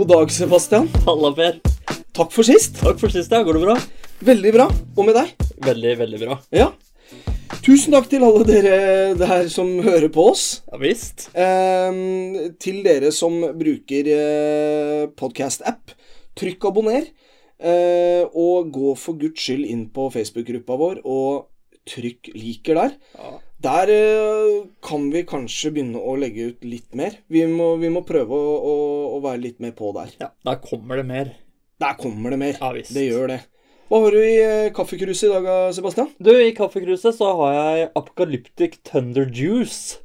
God dag, Sebastian. Halla, Per. Takk for sist. Takk for sist. ja. Går det bra? Veldig bra. Og med deg? Veldig, veldig bra. Ja. Tusen takk til alle dere der som hører på oss. Ja visst. Eh, til dere som bruker eh, podcast-app, trykk abonner. Eh, og gå for guds skyld inn på Facebook-gruppa vår og trykk liker der. Ja. Der eh, kan vi kanskje begynne å legge ut litt mer. Vi må, vi må prøve å, å, å være litt mer på der. ja. Der kommer det mer. Der kommer det mer. Ja, visst. det gjør det. Hva har du i eh, kaffekruset i dag, eh, Sebastian? Du, i kaffekruset så har jeg Apocalyptic Thunder Juice.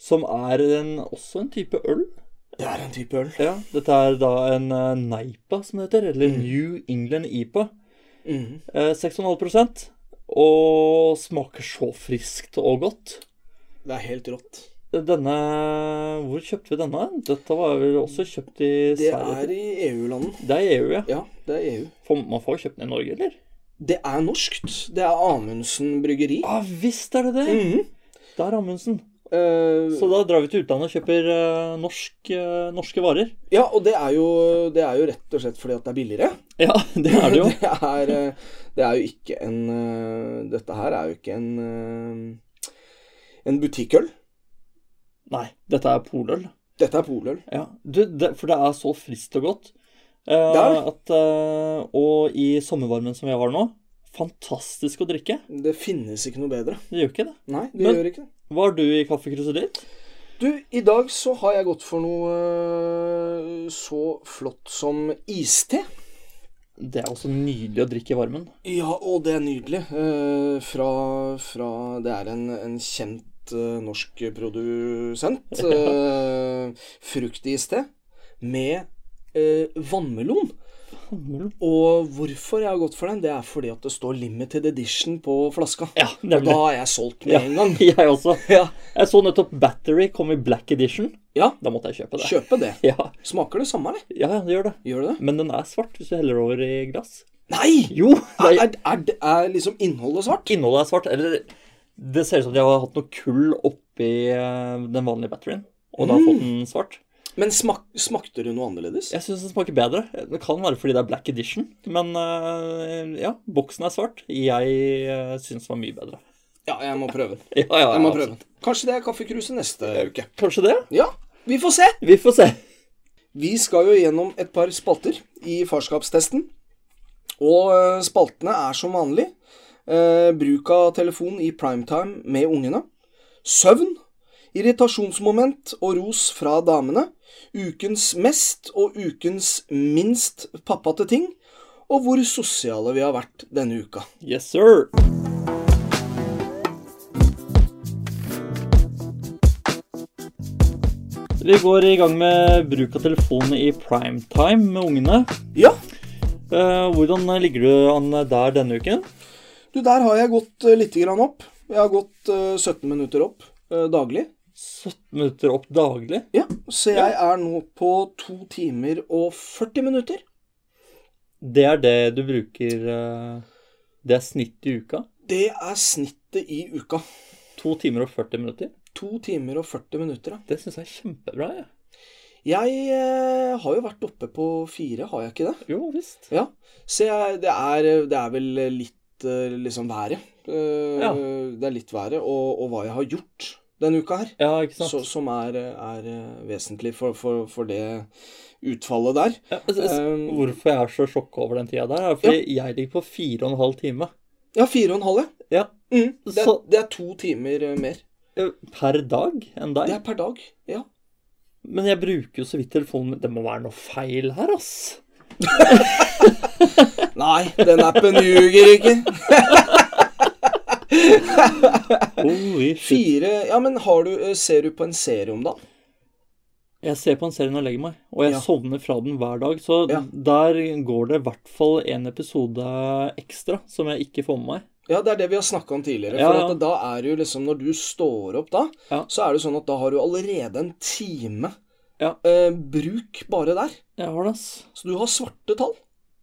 Som er en, også en type øl. Det er en type øl. Ja, Dette er da en Neipa, som det heter. Eller New England IPA. Mm. Eh, 6,5 Og smaker så friskt og godt. Det er helt rått. Denne Hvor kjøpte vi denne? Dette var vel også kjøpt i Det Sverige? er i EU-landen. Det er EU, ja. Ja, det er EU. Man får kjøpt den i Norge, eller? Det er norskt. Det er Amundsen bryggeri. Ja visst er det det! Mhm. Det er Amundsen. Eh, Så da drar vi til utlandet og kjøper eh, norsk, eh, norske varer. ja, og det er, jo, det er jo rett og slett fordi at det er billigere. Ja, det er det jo. Det er, det er jo ikke en Dette her er jo ikke en en butikkøl. Nei, dette er poløl. Dette er poløl. Ja, du, det, for det er så friskt og godt. Eh, Det er at, og i sommervarmen som vi har nå, fantastisk å drikke. Det finnes ikke noe bedre. Det gjør ikke det. Nei, det Men- gjør ikke det. Hva har du i kaffekruset ditt? Du, i dag så har jeg gått for noe øh, så flott som iste. Det er også nydelig å drikke i varmen. Ja, og det er nydelig. Eh, fra, fra Det er en, en kjent eh, norsk produsent. Ja. fruktiste med eh, vannmelon. Og hvorfor jeg har gått for den, det er fordi at det står limited edition på flaska. Ja, og da har jeg solgt med Ja, en gang. jeg også. Ja. Jeg så nettopp Battery kom i black edition. ja, Da måtte jeg kjøpe det. kjøpe det. Ja, Smaker det samme, eller? ja det gjør det. Gjør det? Men den er svart hvis du heller over i glass. Nei! Jo, Er, er, er, er, liksom innholdet svart? innholdet er svart. Eller det ser ut som de har hatt noe kull oppi eh, den vanlige batterien. Og da har fått den svart. Men smak, smakte det noe annerledes? Jeg syns det smaker bedre. Det kan være fordi det er black edition. Men eh, ja, boksen er svart. Jeg uh, syns den var mye bedre. Ja, jeg må prøve den. Ja, ja, Jeg må prøve den. Kanskje det er kaffekruset neste uke. Kanskje det? Ja, vi får se. Vi får se. Vi skal jo gjennom et par spalter i farskapstesten. Og eh, spaltene er som vanlig eh, bruk av telefon i primetime med ungene. Søvn. Irritasjonsmoment og ros fra damene. Ukens mest og ukens minst pappate ting. Og hvor sosiale vi har vært denne uka. Yes, sir. Vi går i gang med bruk av telefonen i primetime med ungene. Ja, Eh, hvordan ligger du an der denne uken? du, der har jeg gått litt opp. Jeg har gått eh, 17 minutter opp eh, daglig. 17 minutter opp daglig. Ja, så jeg er nå på 2 timer og 40 minutter. Det er det du bruker eh, Det er snitt i uka. Det er snittet i uka. 2 timer og 40 minutter. 2 timer og 40 minutter, ja. Det syns jeg er kjempebra. jeg. Jeg eh, har jo vært oppe på fire, har jeg ikke det? Jo visst. Ja. Så jeg, det, er, det er vel litt eh, liksom været. Ja. Det er litt været og, og hva jeg har gjort denne uka her. Ja, ikke sant? Så, som er, er eh, vesentlig for, for, for det utfallet der. Ja, altså, Um, hvorfor jeg er så sjokka over den tida der, er fordi jeg ligger på fire og en halv time. Ja, fire og en halv, ja. Ja, Mm, det, er- Så- det er to timer eh, mer. Per dag enn deg. Det er per dag. Ja. Men jeg bruker jo så vidt telefonen. Det må være noe feil her, ass. Nei, den appen ljuger ikke. Holy shit. Fire Ja, men har du, eh, ser du på en serie om dagen? Jeg ser på en serie når jeg legger meg, og jeg Ja. sovner fra den hver dag. Så Ja. der går det i hvert fall en episode ekstra som jeg ikke får med meg. Ja, det er det vi har snakka om tidligere. For ja. da er det jo liksom Når du står opp da, så er det sånn at da har du allerede en time Ja. eh, bruk bare der. Jeg har det, ass. Så du har svarte tall.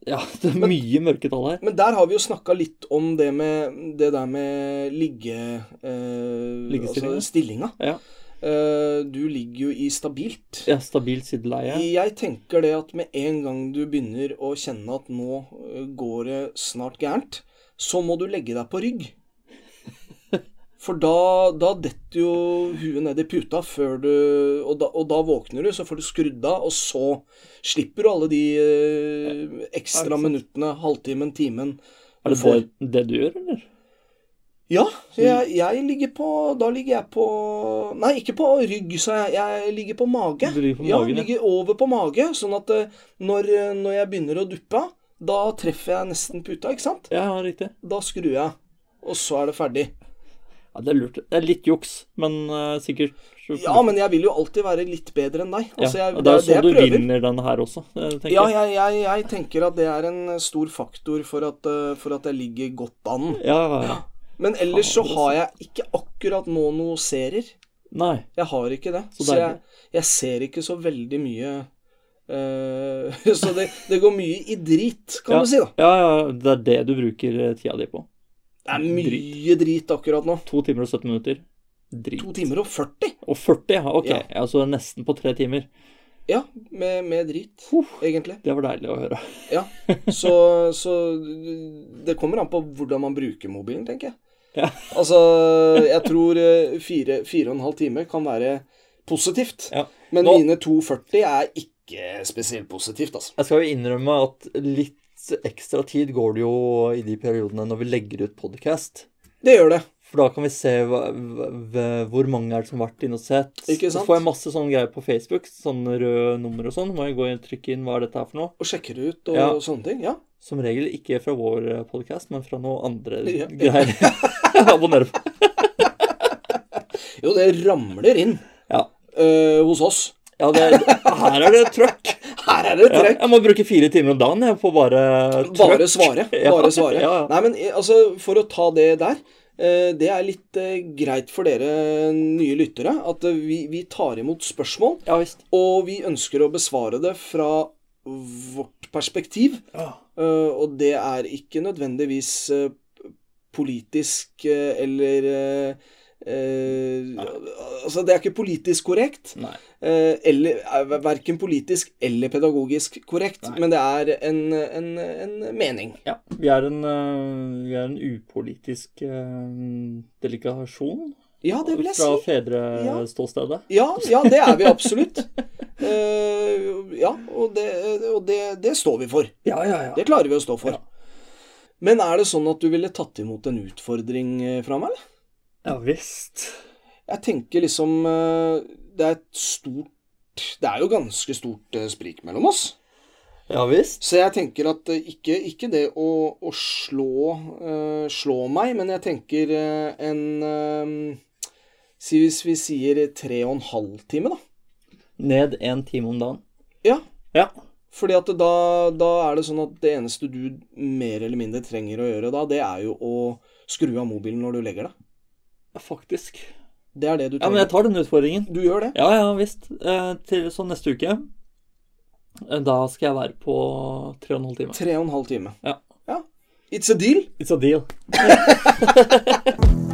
Ja, det er mye mørketall her. Men der har vi jo snakka litt om det med det der med ligge... Eh, Liggestillinga. Altså stillinga. Ja. Eh, du ligger jo i stabilt. Ja, stabilt sideleie. Jeg tenker det at med en gang du begynner å kjenne at nå eh, går det snart gærent, så må du legge deg på rygg. For da, da detter jo huet ned i puta før du og da, og da våkner du, så får du skrudd av, og så slipper du alle de eh, ekstra minuttene, halvtimen, timen Er det det, det du gjør, eller? Ja, jeg, jeg ligger på Da ligger jeg på Nei, ikke på rygg, sa jeg. Jeg ligger på mage. Du ligger på ja, magen, ligger over på mage, sånn at eh, når, når jeg begynner å duppe da treffer jeg nesten puta, ikke sant? Ja, riktig. Da skrur jeg, og så er det ferdig. Ja, det er lurt. Det er litt juks, men uh, sikkert Ja, men jeg vil jo alltid være litt bedre enn deg. Altså, jeg, ja, det er jo sånn du prøver. vinner denne her også, eh, tenker Ja, jeg. jeg, jeg, tenker at det er en stor faktor for at, eh, for at jeg ligger godt an. Ja, ja, ja. Men ellers så har jeg ikke akkurat nå noe serier. Nei. Jeg har ikke det. Så Så, jeg, jeg ser ikke så veldig mye uh, Så det, det går mye i drit, kan Ja. du si, da. Ja, ja, det er det du bruker tida di på. Det er mye drit akkurat nå. To timer og 17 minutter. Drit. To timer og 40. Og 40, ja. Ok. Ja. Altså nesten på tre timer. Ja, med, med drit, egentlig. Det var deilig å høre. Ja. Så, så det kommer an på hvordan man bruker mobilen, tenker jeg. Ja. Altså, jeg tror eh, fire, fire og en halv time kan være positivt. Ja. Men Nå- mine 2,40 er ikke spesielt positivt, altså. Jeg skal jo innrømme at litt ekstra tid går det jo i de periodene når vi legger ut podkast. Det gjør det. For da kan vi se hva, hva, hvor mange er det som har vært inne og sett. Ikke sant? Så får jeg masse sånne greier på Facebook, sånne røde nummer og sånn. Må jeg gå inn og trykke inn hva er dette her for noe. Og sjekke det ut og Ja. sånne ting. Ja. Som regel ikke fra vår podkast, men fra noen andre Ja. greier. Abonner på. Jo, det ramler inn Ja. uh, hos oss. ja det, her er det trøkk. Her er det Ja, trekk. jeg må bruke fire timer om dagen jeg, på bare trøkk. Bare svare. Bare svare. ja, ja. Nei, men eh, altså, for å ta det der eh, Det er litt eh, greit for dere nye lyttere at vi, vi tar imot spørsmål, Ja visst. og vi ønsker å besvare det fra vårt perspektiv. Ja. Og det er ikke nødvendigvis politisk eller eh, eh, Altså, det er ikke politisk korrekt. Eh, eller er verken politisk eller pedagogisk korrekt, Nei. men det er en, en, en mening. Ja, vi er en, øh, vi er en upolitisk øh, delikasjon. Ja, det vil jeg fra si. fedreståstedet. Ja, ja, det er vi absolutt. Eh, ja, og, det, og det, det står vi for. Ja, ja, ja. Det klarer vi å stå for. Ja. Men er det sånn at du ville tatt imot en utfordring eh, fra meg, eller? Ja visst. Jeg tenker liksom eh, Det er et stort Det er jo ganske stort eh, sprik mellom oss. Ja visst. Så jeg tenker at eh, ikke, ikke det å, å slå, uh, slå meg, men jeg tenker uh, en uh, Si hvis vi sier tre og en halv time, da. Ned en time om dagen. Ja. Ja. Fordi at da, da er det sånn at det eneste du mer eller mindre trenger å gjøre da, det er jo å skru av mobilen når du legger deg. Faktisk. Det er det du Ja, men jeg tar den utfordringen. Du gjør det. Ja, ja visst. Eh, til så neste uke eh, Da skal jeg være på tre og en halv time. Tre og en halv time. Ja. ja. It's a deal. It's a deal.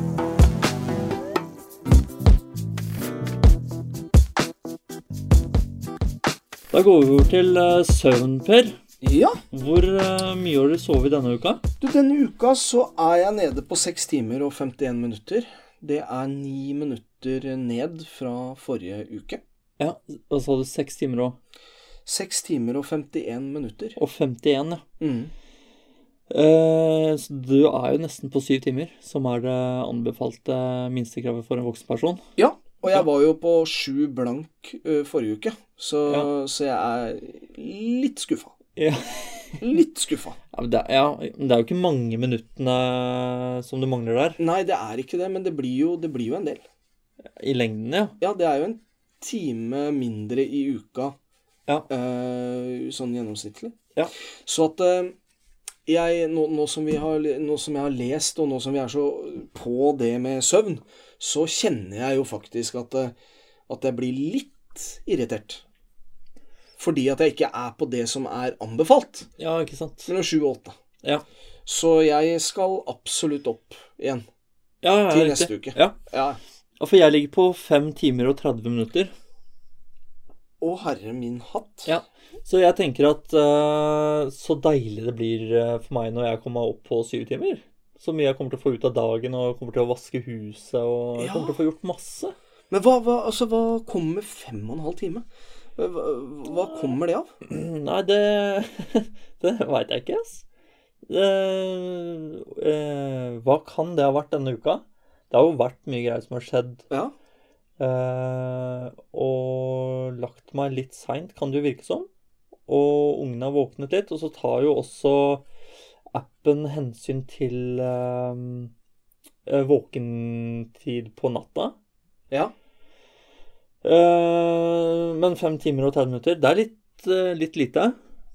Da går vi over til eh, søvn, Per. Ja. Hvor eh, mye har du sovet denne uka? Du, denne uka så er jeg nede på 6 timer og 51 minutter. Det er ni minutter ned fra forrige uke. Ja, og så hadde du? Seks timer òg. Seks timer og 51 minutter. og 51, ja. Mm. Eh, så du er jo nesten på syv timer, som er det anbefalte minstekravet for en voksen person. Ja, og jeg var jo på sju blank uh, forrige uke, så, Ja. så jeg er litt skuffa. Ja. Litt skuffa. Ja, det, ja, det er jo ikke mange minuttene som du mangler der. Nei, det er ikke det, men det blir jo, det blir jo en del. I lengden, ja. Ja, det er jo en time mindre i uka Ja. uh, sånn gjennomsnittlig. Ja. Så at uh, jeg, nå, nå, som vi har, nå som jeg har lest, og nå som vi er så på det med søvn, så kjenner jeg jo faktisk at, eh, at jeg blir litt irritert. Fordi at jeg ikke er på det som er anbefalt, Ja, ikke sant. mellom sju og åtte. Ja. Så jeg skal absolutt opp igjen Ja, ja, til neste uke. Ja. Ja, Og For jeg ligger på 5 timer og 30 minutter. Å, herre min hatt. Ja. Så jeg tenker at uh, så deilig det blir eh, for meg når jeg kommer opp på syv timer. Så mye jeg kommer til å få ut av dagen, og kommer til å vaske huset, og Ja. kommer til å få gjort masse. Men hva, hva, altså, hva kommer fem og en halv time? Hva, hva kommer det av? Nei, det Det veit jeg ikke, ass. Det, eh, hva kan det ha vært denne uka? Det har jo vært mye greier som har skjedd. Ja. Eh, og lagt meg litt seint, kan det jo virke som. Og ungene har våknet litt. Og så tar jo også appen hensyn til eh, eh, våkentid på natta. Ja. Eh, men fem timer og 30 minutter, det er litt, eh, litt lite.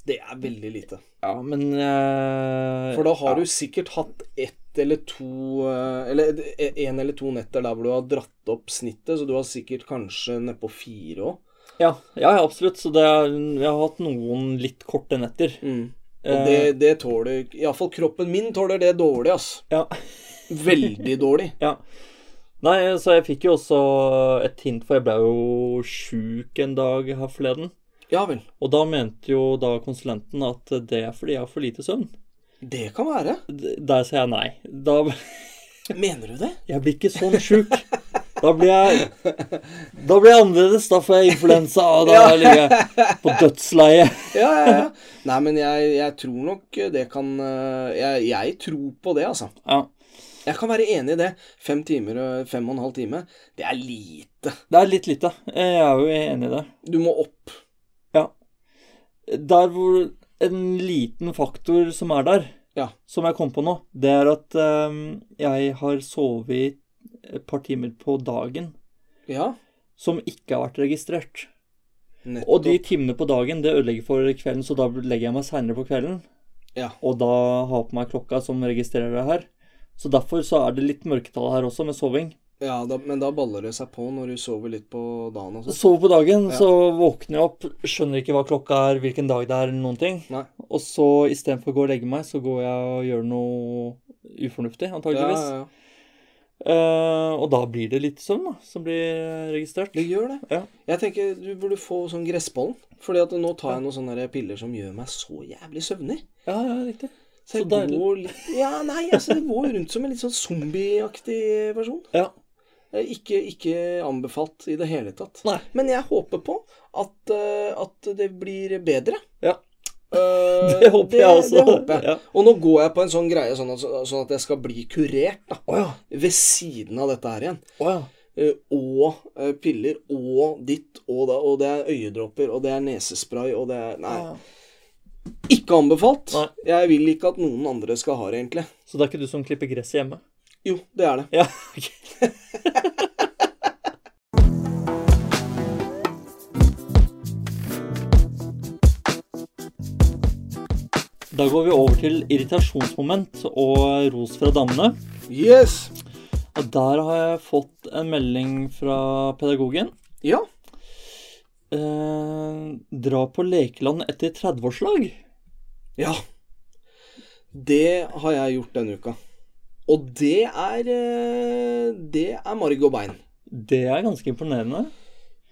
Det er veldig lite. Ja, men uh, For da har ja. du sikkert hatt ett eller to Eller én eller to netter der hvor du har dratt opp snittet, så du har sikkert kanskje nedpå fire òg. Ja, ja, absolutt. Så det er, jeg har hatt noen litt korte netter. Mm. Og det, det tåler Iallfall kroppen min tåler det dårlig, altså. Ja. Veldig dårlig. ja. Nei, så jeg fikk jo også et hint, for jeg ble jo sjuk en dag her forleden. Ja vel. Og da mente jo da konsulenten at det er fordi jeg har for lite søvn. Det kan være. Der sier jeg nei. Da Mener du det? Jeg blir ikke sånn sjuk. Da blir jeg Da blir jeg annerledes. Da får jeg influensa, og da ligger jeg på dødsleiet. Ja, ja, ja. Nei, men jeg, jeg tror nok det kan eh, jeg, jeg tror på det, altså. Ja. Jeg kan være enig i det. Fem timer og fem og en halv time, det er lite. Det er litt lite. Jeg er jo enig i det. Du må opp. Ja. Der hvor en liten faktor som er der, Ja. som jeg kom på nå, det er at um, jeg har sovet et par timer på dagen Ja. som ikke har vært registrert. Nettopp. Og de timene på dagen, det ødelegger for kvelden, så da legger jeg meg seinere på kvelden. Ja. Og da har jeg på meg klokka som registrerer det her. Så derfor så er det litt mørketall her også, med soving. Ja, da, men da baller det seg på når du sover litt på dagen og sånn. Sover på dagen, Ja. så våkner jeg opp, skjønner ikke hva klokka er, hvilken dag det er, noen ting. Nei. Og så istedenfor å gå og legge meg, så går jeg og gjør noe ufornuftig, antageligvis. ja, ja. uh, og da blir det litt søvn, da, som blir registrert. Det gjør det. Ja. Jeg tenker du burde få sånn gressballen. Fordi at nå tar jeg noen sånne piller som gjør meg så jævlig søvnig. Ja, ja, riktig. Så jeg der... går litt Ja, nei, altså, det går rundt som en litt sånn zombieaktig person. Ja. Eh, Ikke, ikke anbefalt i det hele tatt. Nei. Men jeg håper på at, eh, at det blir bedre. Ja. Eh, Det håper jeg også. Det håper jeg. Ja. Og nå går jeg på en sånn greie sånn at, sånn at jeg skal bli kurert da, Oh, ja. ved siden av dette her igjen. Oh, ja. Og piller og ditt og da, og det er øyedråper og det er nesespray og det er Nei. Ikke anbefalt. Nei. Jeg vil ikke at noen andre skal ha det, egentlig. Så det er ikke du som klipper gresset hjemme? Jo, det er det. Ja. ok. Da går vi over til irritasjonsmoment og ros fra damene. Yes! Og der har jeg fått en melding fra pedagogen. Ja. Eh, dra på lekeland etter 30-årslag. Ja. Det har jeg gjort denne uka. Og det er eh, Det er marg og bein. Det er ganske imponerende.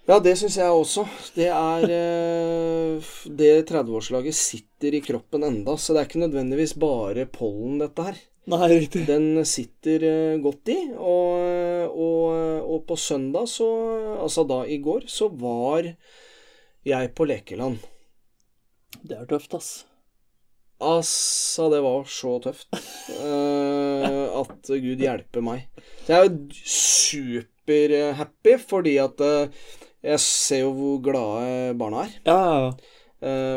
Ja, det syns jeg også. Det er eh, Det 30-årslaget sitter i kroppen enda, så det er ikke nødvendigvis bare pollen, dette her. Nei, riktig. Den sitter eh, godt i, og, og, og på søndag, så Altså da i går, så var jeg på lekeland. Det er tøft, ass. Altså, det var så tøft. uh, at Gud hjelpe meg. Så jeg er jo superhappy, fordi at uh, jeg ser jo hvor glade barna er. Ja, ja, ja.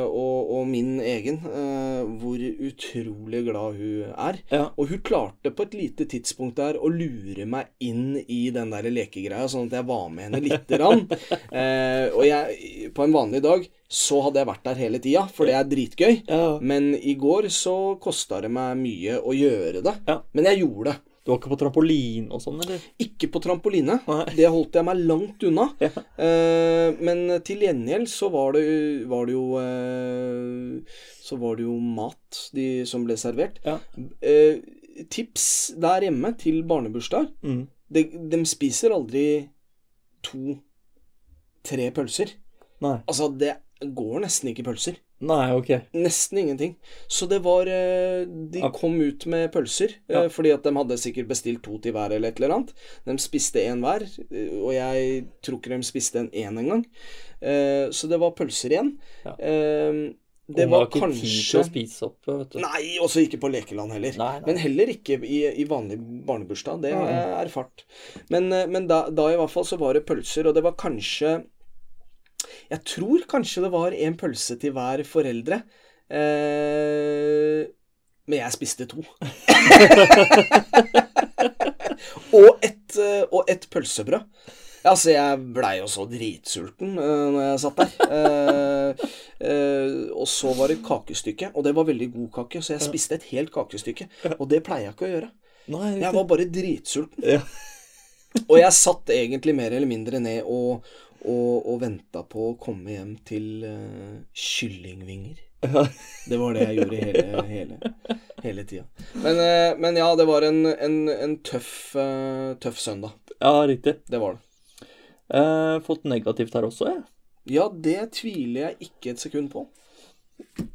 Og, og min egen. eh, hvor utrolig glad hun er. Ja. Og hun klarte på et lite tidspunkt der å lure meg inn i den der lekegreia, sånn at jeg var med henne lite grann. Eh, og jeg, på en vanlig dag så hadde jeg vært der hele tida, for det er dritgøy. ja. Men i går så kosta det meg mye å gjøre det. Ja. Men jeg gjorde det. Du var ikke på trampoline og sånn, eller? Ikke på trampoline. Nei. Det holdt jeg meg langt unna. Ja. Eh, men til gjengjeld så var det, var det jo eh, Så var det jo mat de, som ble servert. Ja. Eh, tips der hjemme til barnebursdag. Mm. de, de spiser aldri to-tre pølser. Nei. Altså, det går nesten ikke pølser. Nei, ok. Nesten ingenting. Så det var eh, De kom ut med pølser, Ja. eh, fordi at de hadde sikkert bestilt to til hver eller et eller annet. De spiste én hver, eh, og jeg tror ikke de spiste en én engang. Eh, Så det var pølser igjen. Ja. Det har var ikke tid til å spise opp, vet du. Nei, også ikke på lekeland heller. Nei, nei. Men heller ikke i, i vanlig barnebursdag. Det har jeg erfart. Men, men da, da i hvert fall så var det pølser, og det var kanskje Jeg tror kanskje det var en pølse til hver foreldre. Eh, men jeg spiste to. og, et, eh, og et pølsebrød. Altså, jeg blei jo så dritsulten uh, når jeg satt der. Uh, uh, og så var det kakestykke, og det var veldig god kake, så jeg spiste et helt kakestykke. Og det pleier jeg ikke å gjøre. Nei, Jeg var bare dritsulten. Ja. Og jeg satt egentlig mer eller mindre ned og, og, og venta på å komme hjem til uh, kyllingvinger. Det var det jeg gjorde hele, hele, hele tida. Men, uh, men ja, det var en, en, en tøff, uh, tøff søndag. ja, riktig. Det var det. Uh, fått negativt her også, jeg. Ja, det tviler jeg ikke et sekund på.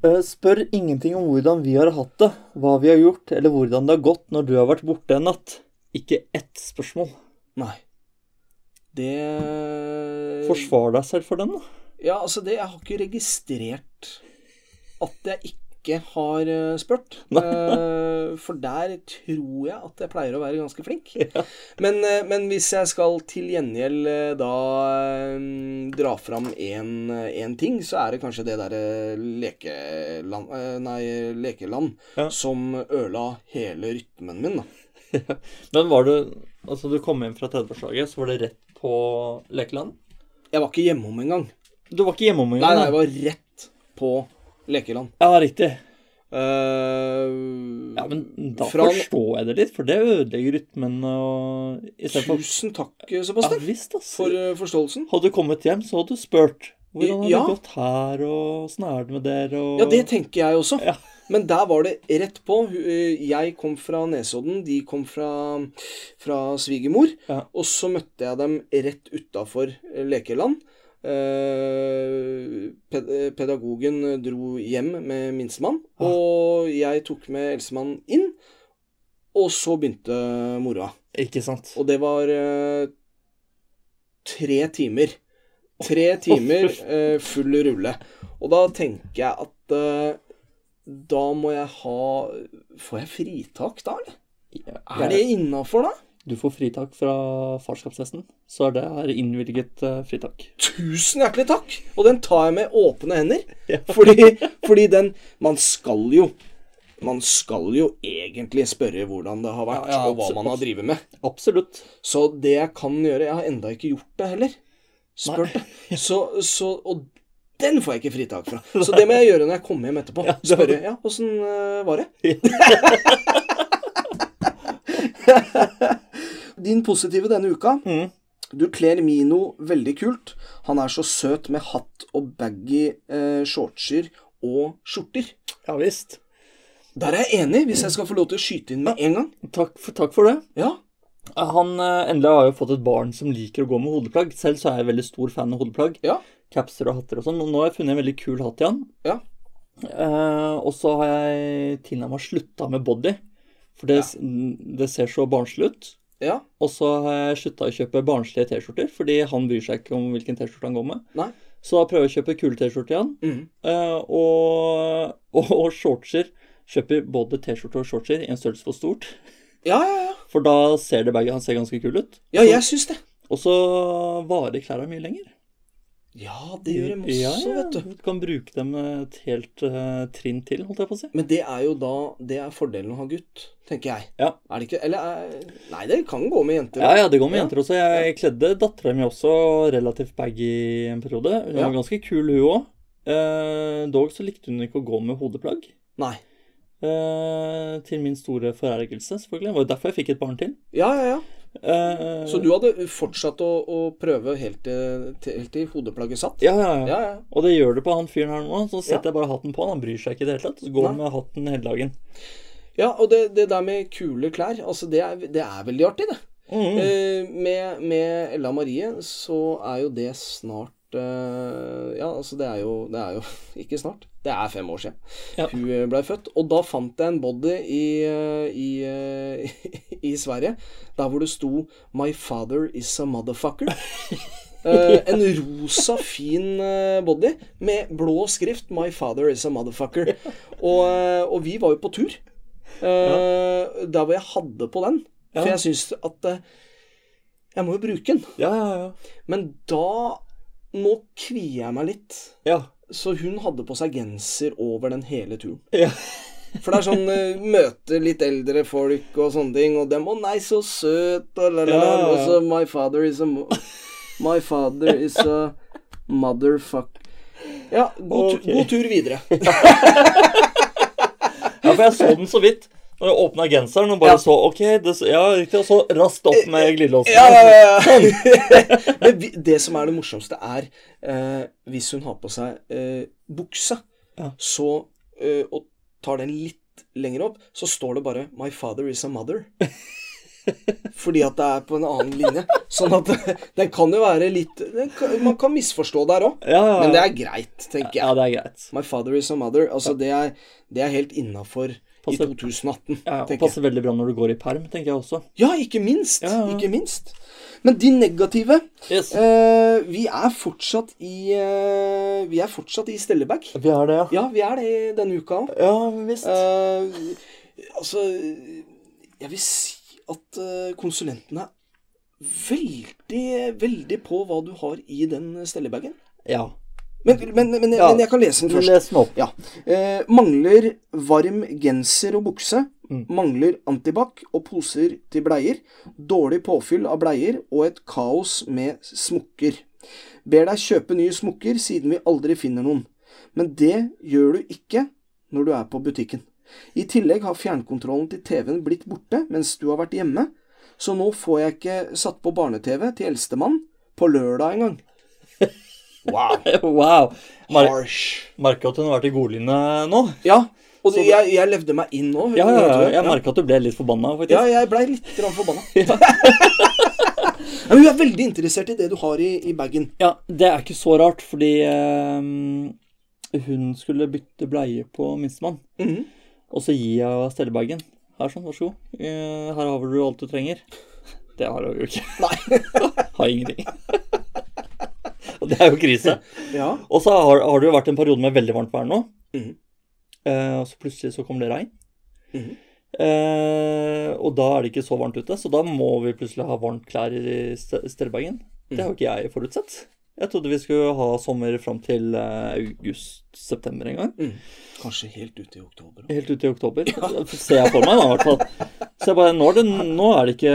Eh, spør ingenting om hvordan vi har hatt det, hva vi har gjort, eller hvordan det har gått når du har vært borte en natt. Ikke ett spørsmål. Nei. Det Forsvar deg selv for den, da. Ja, altså det Jeg har ikke registrert at jeg ikke har eh, spurt. Eh, for der tror jeg at jeg pleier å være ganske flink. Men, eh, men hvis jeg skal til gjengjeld da dra fram én ting, så er det kanskje det derre lekeland Nei, lekeland Ja. som ødela hele rytmen min, da. Men var du Altså, du kom hjem fra 30-årslaget, så var det rett på lekeland? Jeg var ikke hjemom engang. Du var ikke hjemom Nei, engang? nei, jeg var rett på lekeland. Ja, riktig. Uh, Ja, men da Fra- forstår jeg det litt, for det ødelegger rytmen og Tusen takk, Sebastian, Ja visst, for uh, forståelsen. Hadde du kommet hjem, så hadde du spurt. Hvordan har Ja. det gått her, og åssen er det med dere, og Ja, det tenker jeg også. Ja. Men der var det rett på. Eh, Jeg kom fra Nesodden, de kom fra, fra svigermor. Ja. Og så møtte jeg dem rett utafor lekeland. Eh, ped- eh, Pedagogen dro hjem med minstemann, Ah. og jeg tok med eldstemann inn. Og så begynte moroa. Ikke sant? Og det var tre timer. Tre timer full rulle. Og da tenker jeg at da må jeg ha Får jeg fritak da, eller? Er det innafor, da? Du får fritak fra farskapstesten, så er det her innvilget eh, fritak. Tusen hjertelig takk! Og den tar jeg med åpne hender. Ja. Fordi, fordi den Man skal jo Man skal jo egentlig spørre hvordan det har vært, Ja, ja, og hva man har drevet med. Absolutt. Så det jeg kan gjøre Jeg har enda ikke gjort det heller. Spurt det. Så, så Og den får jeg ikke fritak fra. Så det må jeg gjøre når jeg kommer hjem etterpå. Ja, Spørre ja, åssen øh, var det? Din positive denne uka. Mm. Du kler Mino veldig kult. Han er så søt med hatt og baggy eh, shortser og skjorter. Ja visst. Der er jeg enig, hvis jeg skal få lov til å skyte inn med en gang. Takk for, takk for det. Ja. Han eh, endelig har jo fått et barn som liker å gå med hodeplagg. Selv så er jeg veldig stor fan av hodeplagg. Ja. Capser og hatter og sånn. Og nå har jeg funnet en veldig kul hatt igjen. Ja. Eh, og så har jeg tilnærma slutta med body. For det, det ser så barnslig ut. Ja. Og så har jeg slutta å kjøpe barnslige T-skjorter, fordi han bryr seg ikke om hvilken T-skjorte han går med. Nei. Så da prøver jeg å kjøpe kule T-skjorter igjen. Mhm. Eh, og, og, og shortser. Kjøper både T-skjorte og shortser i en størrelse for stort. Ja, ja, ja. For da ser det begge han ser ganske kul ut. Ja, jeg syns det. Og så varer klærne mye lenger. Ja, det gjør de også, ja, ja. vet du. Du kan bruke dem et helt uh, trinn til, holdt jeg på å si. Men det er jo da Det er fordelen å ha gutt, tenker jeg. Ja. Er det ikke Eller er, Nei, det kan gå med jenter. Ja, ja, det går med Ja. jenter også. Jeg kledde dattera mi også relativt baggy en periode. Hun var ganske kul, hun òg. Eh, dog så likte hun ikke å gå med hodeplagg. Nei. Eh, til min store forergelse, selvfølgelig. Det var jo derfor jeg fikk et barn til. Ja, ja, ja. Eh, Så du hadde fortsatt å, å prøve helt til, til, helt til hodeplagget satt? Ja, ja, ja. ja. ja. Og det gjør du på han fyren her nå. Så setter jeg bare hatten på han. Han bryr seg ikke i det hele tatt. Så går han med hatten hele dagen. Ja, og det, det der med kule klær, altså det er, det er veldig artig, det. Mm. Eh, med, med Ella Marie så er jo det snart eh, Ja, altså det er jo Det er jo ikke snart. Det er fem år siden Ja. hun blei ble født. Og da fant jeg en body i, eh, i, eh, i Sverige der hvor det sto 'My father is a motherfucker'. Eh, en rosa, fin eh, body med blå skrift 'My father is a motherfucker'. Og, eh, og vi var jo på tur. eh, Der hvor jeg hadde på den. For jeg syns at eh, Jeg må jo bruke den. Ja, ja, ja. Men da Nå kvier jeg meg litt. Ja. Så hun hadde på seg genser over den hele turen. ja. For det er sånn eh, møte litt eldre folk og sånne ting, og dem 'Å nei, så søt', og la, la, la. Og så 'My father is a My father is a motherfuck'. Ja, god, okay. god tur videre. Ja, for jeg så den så vidt. Når jeg åpna genseren og bare Ja. så OK, det, ja, riktig, og så raskt opp med glidelåsen. Ja, ja, ja, ja. Men det som er det morsomste, er eh, hvis hun har på seg eh, bukse, Ja. så eh, og tar den litt lenger opp, så står det bare 'My father is a mother'. Fordi at det er på en annen linje. Sånn at den kan jo være litt kan, Man kan misforstå der òg. Ja, ja, ja. Men det er greit, tenker jeg. ja, det er greit. My father is a mother. Altså, det er, det er helt innafor i Passer- 2018, Ja, og passer jeg. veldig bra når du går i perm, tenker jeg også. Ja, ikke minst. Ja, ja. Ikke minst. Men de negative Yes. eh, Vi er fortsatt i eh, Vi er fortsatt i Stellebag. Vi er det, ja. Ja, vi er det denne uka òg. Ja visst. altså Jeg vil si at konsulentene er veldig, veldig på hva du har i den stellebagen. ja. Men, men, men, Ja. men jeg kan lese den først. Les den opp. Ja. Eh, mangler varm genser og bukse. Mm. Mangler antibac og poser til bleier. Dårlig påfyll av bleier og et kaos med smokker. Ber deg kjøpe nye smokker siden vi aldri finner noen. Men det gjør du ikke når du er på butikken. I tillegg har fjernkontrollen til TV-en blitt borte mens du har vært hjemme, så nå får jeg ikke satt på barne-TV til eldstemann på lørdag engang. Wow. Wow. Mar Harsh. Merka at hun har vært i godlinja nå. Ja, og det, jeg, jeg levde meg inn nå. Ja, ja, ja. Jeg merka at du ble litt forbanna, faktisk. Ja, jeg blei litt forbanna. Men hun er veldig interessert i det du har i, i bagen. Ja, det er ikke så rart, fordi um, hun skulle bytte bleie på minstemann. Mhm. Og så gir jeg stellebagen. Her sånn, vær så god. Uh, her har du alt du trenger. Det har hun jo ikke. Nei. Har ingenting. Og det er jo krise. Ja. Og så har, har det jo vært en periode med veldig varmt vær nå. Mm. Eh, og så plutselig så kom det regn. Mm. Eh, og da er det ikke så varmt ute, så da må vi plutselig ha varmt klær i ste- stellebagen. Det har jo ikke jeg forutsett. Jeg trodde vi skulle ha sommer fram til eh, august-september en gang. Mm. Kanskje helt ute i oktober. Helt ut i oktober. Ser jeg for meg, da, i hvert fall. Så jeg bare Nå er det, nå er det ikke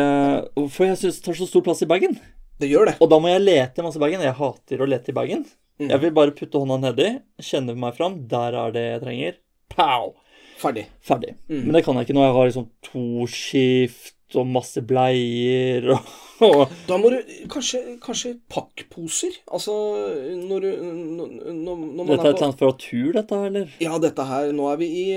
For jeg syns det tar så stor plass i bagen. Det gjør det. Og da må jeg lete masse i bagen. Jeg hater å lete i bagen. Mm. Jeg vil bare putte hånda nedi, kjenne meg fram. Der er det jeg trenger. Pow! Ferdig. Ferdig. Mm. Men det kan jeg ikke når jeg har liksom to skift og masse bleier og, og Da må du kanskje, kanskje pakkposer. Altså når du når, når man Dette er et er eller annet fra tur, dette, eller? Ja, dette her Nå er vi i,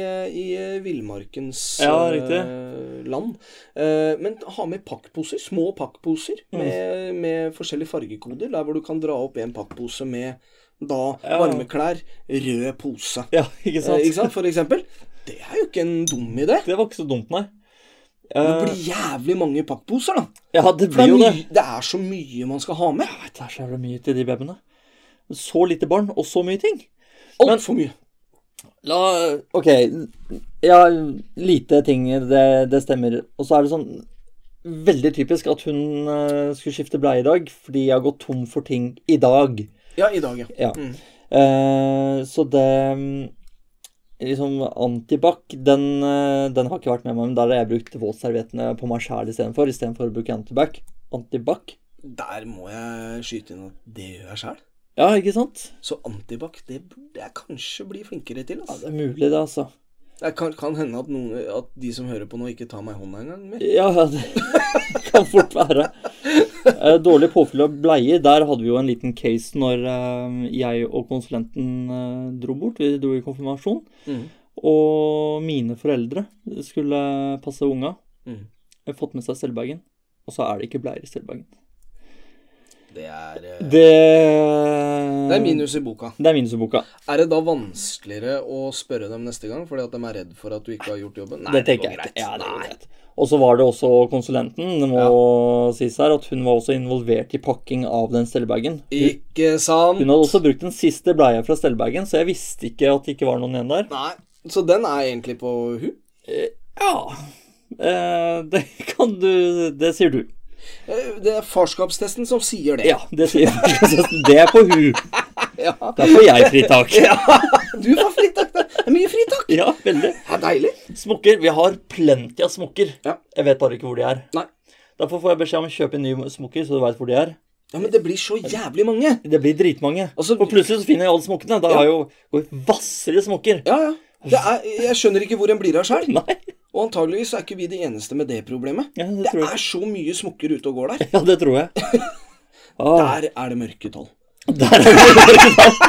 i villmarkens Ja, uh, land. Uh, men ha med pakkposer. Små pakkposer Mm. med, med forskjellige fargekoder. Der hvor du kan dra opp en pakkpose med da Ja. varmeklær, rød pose. Ja, ikke sant? Eh, ikke sant? For eksempel. Det er jo ikke en dum idé. Det var ikke så dumt, nei. Det Eh, blir jævlig mange pakkposer, da. ja, det blir det jo det. det er så mye man skal ha med. Jeg vet, Det er så jævlig mye til de babyene. Så lite barn, og så mye ting. Altfor mye. La OK. Ja, lite ting, det, det stemmer. Og så er det sånn veldig typisk at hun eh, skulle skifte bleie i dag fordi jeg har gått tom for ting i dag. Ja, i dag, ja. Ja. Mm. Uh, så det mm, Liksom Antibac, den, eh, den har ikke vært med meg, men der har jeg brukt våtserviettene på meg sjæl istedenfor, istedenfor å bruke Antibac. Antibac. Der må jeg skyte inn at det gjør jeg sjæl. Ja, ikke sant? Så antibac, det burde jeg kanskje bli flinkere til. Ja, Altså. det er mulig, det, altså. Det kan, kan hende at, noen, at de som hører på nå, ikke tar meg i hånda engang. mer. Ja, det kan fort være. Eh, Dårlig påfyll av bleier. Der hadde vi jo en liten case når eh, jeg og konsulenten eh, dro bort. Vi dro i konfirmasjon. Mm. Og mine foreldre skulle passe unga. Mm. Fått med seg selvbagen. og så er det ikke bleier i Stellbergen. Det er eh, Det Det er minus i boka. Det er minus i boka. Er det da vanskeligere å spørre dem neste gang fordi at de er redd for at du ikke har gjort jobben? Nei, det tenker går jeg greit. Ja, det går greit. Og så var det også konsulenten. Det må sies her at hun var også involvert i pakking av den stellebagen. Ikke sant? hun hadde også brukt den siste bleia fra stellebagen, så jeg visste ikke at det ikke var noen igjen der. Nei. Så den er egentlig på hun? Eh, Ja eh, Det kan du Det sier du. Eh, Det er farskapstesten som sier det. Ja, det sier farskapstesten. Det er på hun. Ja. Da får jeg fritak. Du får fritak. Det er mye fritak. Ja, veldig. Det er deilig. Smokker. Vi har plenty av smokker. Ja. Jeg vet bare ikke hvor de er. Nei. Derfor får jeg beskjed om å kjøpe en ny smokker, så du veit hvor de er. Ja, men det blir så jævlig mange. Det blir dritmange. Altså- og plutselig så finner jeg alle smokkene. Da Ja. har jeg jo vasser i smokker. Ja, ja. Er, jeg skjønner ikke hvor en blir av sjøl. Og antageligvis er ikke vi de eneste med det problemet. Ja, det Det er så mye smukker ute og går der. Ja, det tror jeg. Ah, Der er det mørketall. der er det mørketall.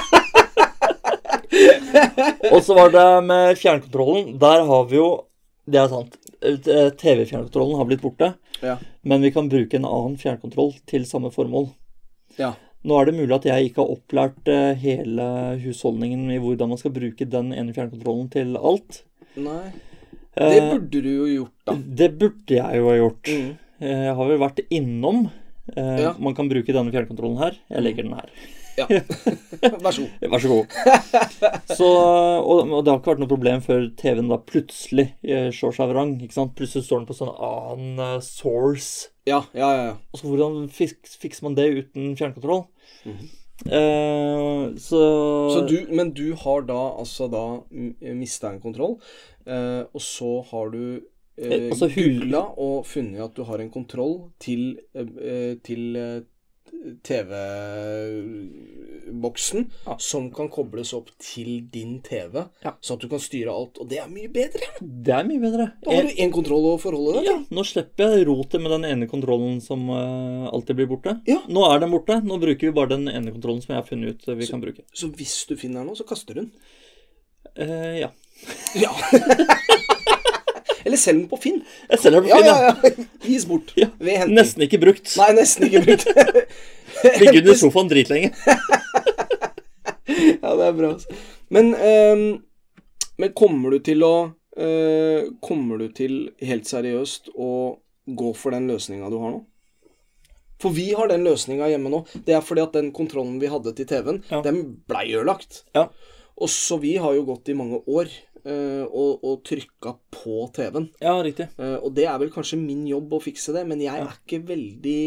Og så var det med fjernkontrollen. Der har vi jo Det er sant. eh, TV-fjernkontrollen har blitt borte. Ja. Men vi kan bruke en annen fjernkontroll til samme formål. Ja. Nå er det mulig at jeg ikke har opplært eh, hele husholdningen i hvordan man skal bruke den ene fjernkontrollen til alt. Nei. Det Eh, burde du jo gjort, da. det burde jeg jo ha gjort. Mm. Eh, Jeg har vel vært innom. Eh, Ja. Man kan bruke denne fjernkontrollen her. Jeg legger den her. Ja. Vær så god. Vær så god. Så, og, og det har ikke vært noe problem før TV-en da plutselig slår seg vrang. ikke sant? Plutselig står den på sånn annen source. Ja, ja, ja. ja. Og så hvordan fikser man det uten fjernkontroll? Mhm. Eh, så, Så du, men du har da altså da mista en kontroll, uh, og så har du uh, altså googla og funnet at du har en kontroll til, til TV-boksen Ja. som kan kobles opp til din TV, Ja. sånn at du kan styre alt. Og det er mye bedre. Det er mye bedre. Da har du én kontroll å forholde deg Ja, nå slipper jeg rotet med den ene kontrollen som uh, alltid blir borte. Ja. Nå er den borte. Nå bruker vi bare den ene kontrollen som jeg har funnet ut vi vi kan bruke. Så hvis du finner den nå, så kaster du den. Uh, ja. Ja. Eller selg den på Finn. Jeg selger den på Finn, ja, ja. ja. Gis bort. ja. Ved henting. Nesten ikke brukt. Nei, nesten ikke brukt. Ligger under sofaen dritlenge. Ja, det er bra. altså. Men, um, men kommer du til å uh, Kommer du til helt seriøst å gå for den løsninga du har nå? For vi har den løsninga hjemme nå. Det er fordi at den kontrollen vi hadde til TV-en, Ja. den blei ødelagt. Ja. Og så vi har jo gått i mange år eh, og, og trykka på TV-en. Ja, riktig. Uh, og det er vel kanskje min jobb å fikse det, men jeg er ikke veldig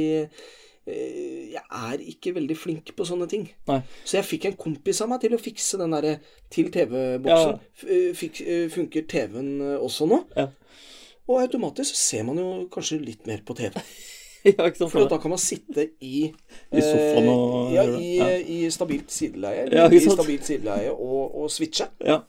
eh, Jeg er ikke veldig flink på sånne ting. Nei. Så jeg fikk en kompis av meg til å fikse den derre til TV-boksen. Ja. Funker TV-en også nå? Ja. Og automatisk ser man jo kanskje litt mer på TV. ja, ikke sant? For da kan man sitte i I sofaen og Ja, i, Ja. i stabilt sideleie. Ja, I stabilt sideleie og, og switche. Ja.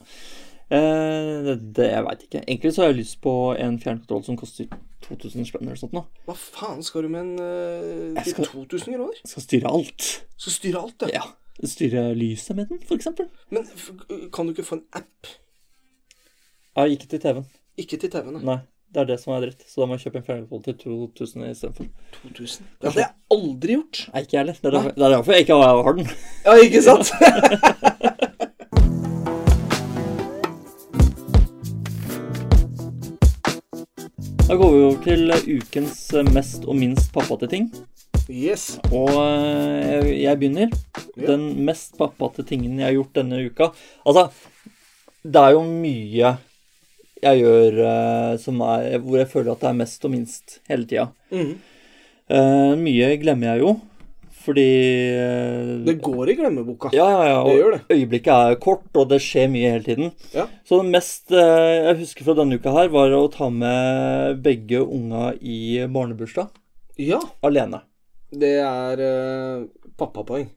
Eh, det, jeg veit ikke. Egentlig så har jeg lyst på en fjernkontroll som koster 2000 spenn eller sånt nå. Hva faen skal du med en uh, skal- 2000 kroner? Skal styre alt. Skal styre alt, ja. Ja. Styre lyset med den, eksempel. Men kan du ikke få en app? Ja, ikke til TV-en. Ikke til TV-en. Nei. Det er det som er dritt. Så da må jeg kjøpe en fjernkontroll til 2000 istedenfor. 2000. Det hadde jeg aldri gjort. Nei, ikke jeg heller. Det er derfor, er jeg ikke har den. Ja, ikke sant? Da går vi over til ukens mest og minst pappate ting. yes. Og eh, jeg begynner. Den mest pappate tingen jeg har gjort denne uka Altså, det er jo mye jeg gjør eh, som er, hvor jeg føler at det er mest og minst hele tida. Mm. Eh, mye glemmer jeg jo, fordi eh, Det går i glemmeboka. Ja, ja, ja. Det gjør det. Øyeblikket er kort, og det skjer mye hele tiden. Ja. Så det mest eh, jeg husker fra denne uka her, var å ta med begge unga i barnebursdag Ja, alene. det er uh, pappapoeng.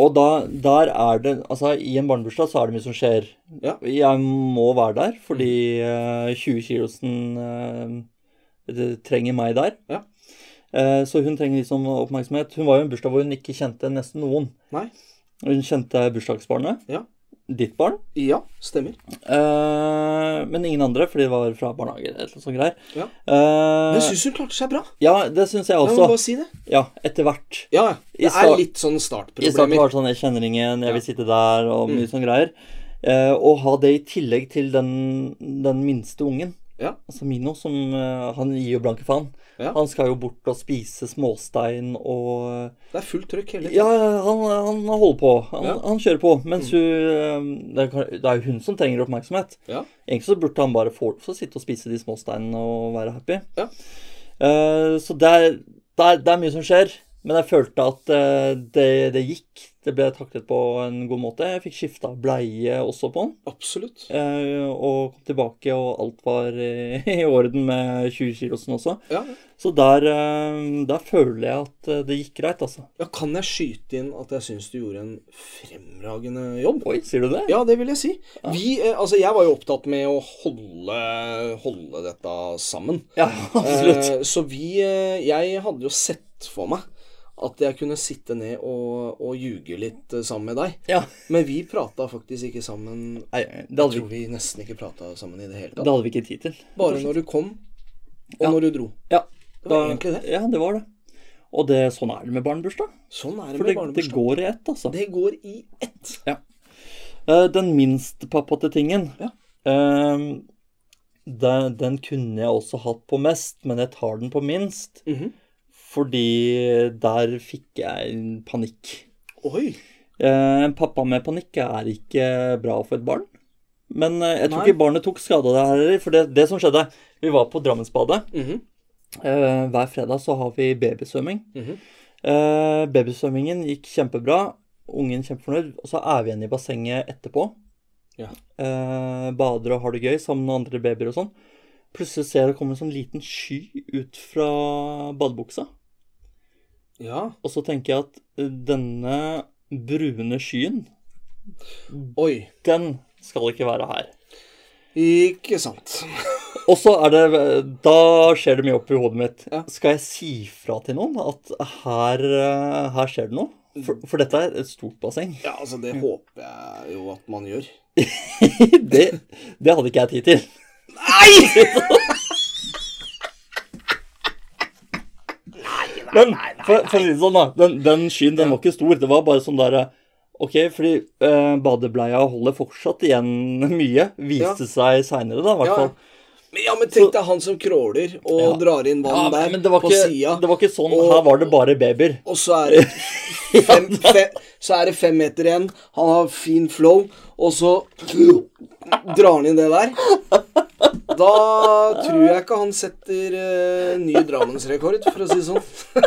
Og da, der er det Altså, i en barnebursdag så er det mye som skjer. Ja. Jeg må være der, fordi uh, 20-kilosen uh, trenger meg der. Ja. Eh, så hun trenger liksom oppmerksomhet. Hun var jo i en bursdag hvor hun ikke kjente nesten noen. Nei. Hun kjente bursdagsbarnet. Ja. ditt barn. Ja, stemmer. Eh, men ingen andre, fordi det var fra barnehage eller noe sånt greier. Ja. Eh, Men jeg syns hun klarte seg bra. ja, det syns jeg også. også. bare si det. Ja, etter hvert. Ja, ja. I Det er litt sånn I starten startproblemer. var det sånn 'jeg kjenner ingen, jeg vil sitte der', og Mm. mye sånne greier. Og ha det i tillegg til den, den minste ungen, Ja. altså Mino, som eh, Han gir jo blanke faen. Ja. Han skal jo bort og spise småstein og Det er fullt trykk hele tiden. Ja, han, han holder på. Han, Ja. han kjører på. Mens hun eh, det er, det er jo hun som trenger oppmerksomhet. Ja. Egentlig så burde han bare få å sitte og spise de småsteinene og være happy. Ja. Uh, så det er, det, er, det er mye som skjer. Men jeg følte at det, det gikk. Det ble taklet på en god måte. Jeg fikk skifta bleie også på den. Absolutt. eh, og kom tilbake, og alt var i, i orden med 20 kilosen også. Ja. Så der, eh, der føler jeg at eh, det gikk greit, altså. ja, kan jeg skyte inn at jeg syns du gjorde en fremragende jobb? Oi, sier du det? Ja, det vil jeg si. Vi, eh, altså, jeg var jo opptatt med å holde, holde dette sammen. Ja, absolutt. Eh, så vi eh, Jeg hadde jo sett for meg at jeg kunne sitte ned og, og ljuge litt eh, sammen med deg. Ja. Men vi prata faktisk ikke sammen Nei, det hadde, jeg tror vi, nesten ikke prata sammen i det hele tatt. det hadde vi ikke tid til. Bare når du kom, og Ja. når du dro. Ja, Det var egentlig det. Ja, det var det. Og det, sånn er det med barnebursdag. Sånn er det For med det, det går i ett, altså. Det går i ett. Ja. den minst pappate tingen, Ja. eh, den, den kunne jeg også hatt på mest, men jeg tar den på minst. Mhm. Fordi der fikk jeg en panikk. Oi. Eh, En pappa med panikk er ikke bra for et barn. Men eh, jeg tror Nei. ikke barnet tok skade av det heller. For det, det som skjedde Vi var på Drammensbadet. Mm -hmm. hver fredag så har vi babysvømming. Mm -hmm. babysvømmingen gikk kjempebra. Ungen kjempefornøyd. Og så er vi igjen i bassenget etterpå. Ja. Eh, bader og har det gøy sammen med andre babyer og sånn. Plutselig ser jeg det kommer en sånn liten sky ut fra badebuksa. Ja. Og så tenker jeg at eh, denne brune skyen, Oi. den skal ikke være her. Ikke sant. Og så er det Da skjer det mye oppi hodet mitt. Ja. Skal jeg si fra til noen at her, eh, her skjer det noe? For, for dette er et stort basseng. Ja, altså, det håper jeg jo at man gjør. det, det hadde ikke jeg tid til. Men for, for å si det sånn, da. Den, den skyen den var ikke stor. Det var bare sånn derre Ok, fordi eh, badebleia holder fortsatt igjen mye. Viste seg seinere, da, i hvert Ja. Men, ja, men tenk deg han som crawler og Ja. drar inn vann Ja, der men det var, på ikke, sida. det var ikke sånn. Og- Her var det bare babyer. Og så er det fem, fem, så er det fem meter igjen. Han har fin flow, og så drar han inn det der. Da tror jeg ikke han setter uh, ny Drammensrekord, for å si det sånn.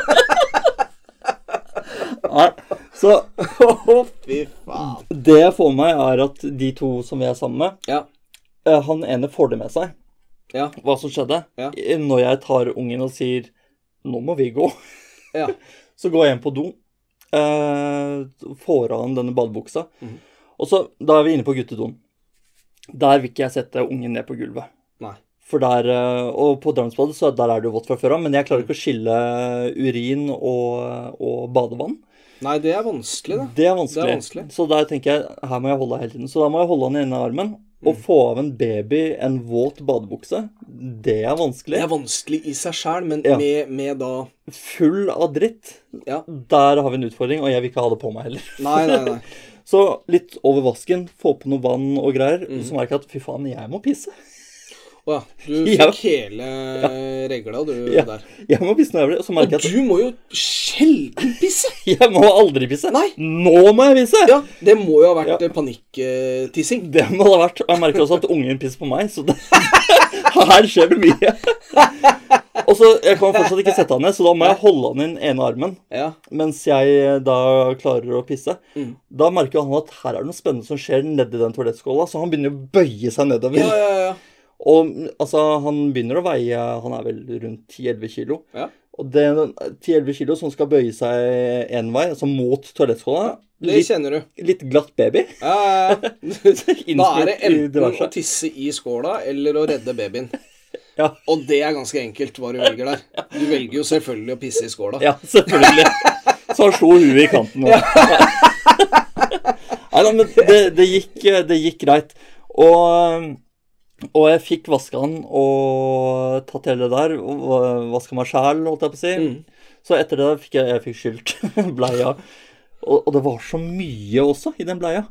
Nei, så fy faen. det jeg får med meg, er at de to som vi er sammen med, Ja. eh, han ene får det med seg. Ja. Hva som skjedde. Ja. Når jeg tar ungen og sier 'nå må vi gå', Ja. så går jeg inn på do, eh, får av ham denne badebuksa, mm. og så, da er vi inne på guttedoen. Der vil ikke jeg sette ungen ned på gulvet. Nei. For der, eh, Og på Drammensbadet så der er det jo vått fra før av, men jeg klarer ikke å skille urin og, og badevann. Nei, det er vanskelig, da. Det er vanskelig. Det er vanskelig. Så der tenker jeg her må jeg holde hele tiden. Så da må jeg holde han i ene armen. Å få av en baby en våt badebukse, det er vanskelig. Det er vanskelig i seg sjæl, men Ja. med, med da Full av dritt. Ja. Der har vi en utfordring, og jeg vil ikke ha det på meg heller. Nei, nei, nei. Så litt over vasken, få på noe vann og greier. Mm. Så merker jeg at fy faen, jeg må pisse. Å ja. Du Ja. fikk hele regla, du, Ja. der. Jeg må pisse når jeg blir så merker jeg du må jo sjelden pisse! jeg må aldri pisse. Nei. Nå må jeg pisse! Ja, det må jo ha vært Ja. eh, panikktissing. Det må det ha vært. Og jeg merker også at ungen pisser på meg, så det, her skjer det mye. Og så, Jeg kan fortsatt ikke sette han ned, så da må jeg holde han i den ene armen Ja. mens jeg da klarer å pisse. Mm. Da merker han at her er det noe spennende som skjer nedi den toalettskåla, så han begynner å bøye seg nedover. Ja, ja, ja. Og altså, han begynner å veie Han er vel rundt 10-11 kilo. Ja. Og det er 10-11 kilo som skal bøye seg én vei, altså mot toalettskåla Det kjenner du. litt glatt baby. Ja, ja, ja. Da er det enten å tisse i skåla eller å redde babyen. Ja. Og det er ganske enkelt hva du velger der. Du velger jo selvfølgelig å pisse i skåla. Ja, selvfølgelig. Så han slo huet i kanten nå. Nei da, men det, det, gikk, det gikk greit. Og, og jeg fikk vaska den og tatt hele det der. og Vaska meg sjæl, holdt jeg på å si. Mm. Så etter det fikk jeg, jeg fikk skylt bleia. Og, og det var så mye også i den bleia.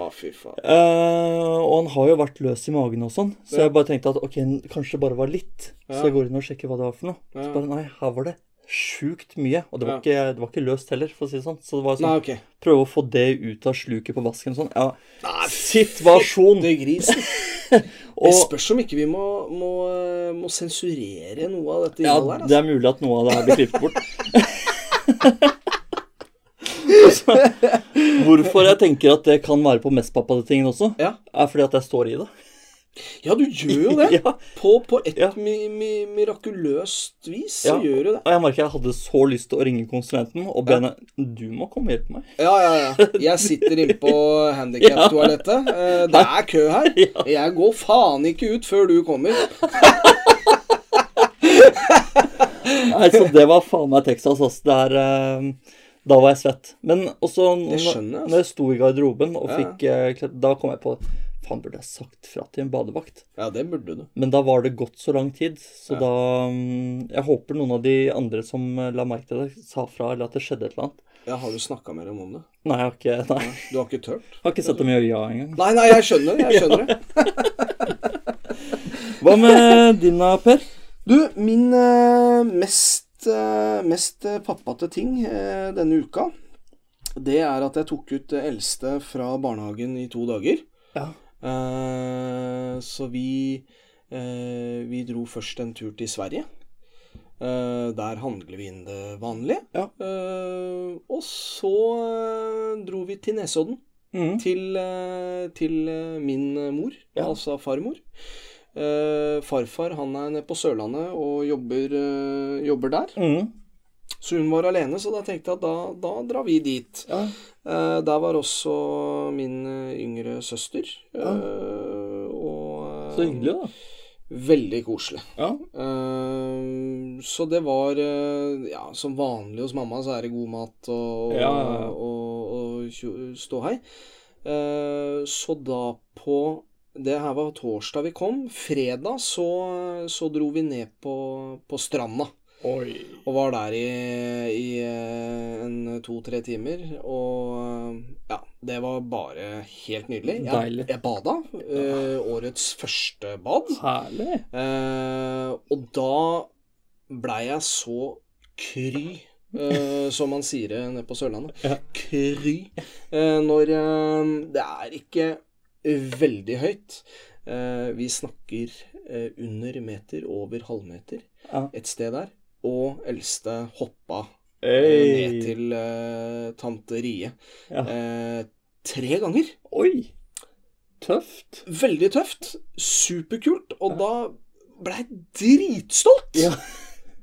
Å, fy faen. Eh, og han har jo vært løs i magen og sånn, så Ja. jeg bare tenkte at ok, kanskje det bare var litt. Ja. Så jeg går inn og sjekker hva det var for noe. Ja. Så bare nei, her var det sjukt mye. Og det var, ikke, det var ikke løst heller, for å si det sånn. Så det var sånn, Nei, okay. prøve å få det ut av sluket på vasken og sånn. Ja, Nei, situasjon! Det er grisen. Det Og spørs om ikke vi må, må, må sensurere noe av dette ja, innholdet her. det Altså. er mulig at noe av det her blir klippet bort. altså, hvorfor jeg tenker at det kan være på mestpappatingen tingen også, Ja. er fordi at jeg står i det. Ja, du gjør jo det. Ja. På, på et Ja. mi, mi, mirakuløst vis så Ja. gjør du det. Og jeg merker jeg hadde så lyst til å ringe konsulenten og be henne Du må komme og hjelpe meg. Ja, ja, ja. Jeg sitter inne på handikap-toalettet. Eh, Det er kø her. Jeg går faen ikke ut før du kommer. Nei, så det var faen meg Texas, ass. Det er eh, Da var jeg svett. Men også Det når, jeg, når jeg sto i garderoben og fikk eh, Da kom jeg på Faen, burde jeg sagt fra til en badevakt? Ja, det burde du. Men da var det gått så lang tid, så Ja. da mm, Jeg håper noen av de andre som eh, la merke til det, sa fra, eller at det skjedde et eller annet. Ja, Har du snakka med dem om det? Nei, jeg har ikke, nei, Nei, Du har ikke turt? jeg har ikke sett dem i øya engang. Nei, nei, jeg skjønner det. Jeg skjønner det. Hva med din da, Per? Du, min eh, mest, eh, mest pappate ting denne uka, det er at jeg tok ut det eldste fra barnehagen i to dager. Ja. Eh, så vi eh, Vi dro først en tur til Sverige. Eh, der handler vi inn det vanlige. Ja. Og så dro vi til Nesodden. Mm. Til, til min mor, Ja. altså farmor. Farfar han er nede på Sørlandet og jobber, jobber der. Mm. Så hun var alene, så da tenkte jeg at da, da drar vi dit. Ja. Eh, der var også min eh, yngre søster. Ja. Eh, og eh, Så hyggelig, da. Veldig koselig. Ja. Eh, så det var Ja, som vanlig hos mamma så er det god mat og, Ja, og, og tjo- ståhei. Eh, så da på Det her var torsdag vi kom. Fredag så, så dro vi ned på, på stranda. Oi. Og var der i, i eh, en to-tre timer. Og ja, det var bare helt nydelig. Jeg, Deilig. jeg bada. eh, årets første bad. Herlig. Eh, og da blei jeg så kry, eh, som man sier nede på Sørlandet. Ja. Kry. Eh, når eh, det er ikke veldig høyt. Eh, vi snakker under meter, over halvmeter Ja. et sted der. Og eldste hoppa eh, Hey. ned til uh, tante Rie. Ja. Uh, tre ganger. Oi. Tøft. Veldig tøft. Superkult. Og da ble jeg dritstolt. Ja.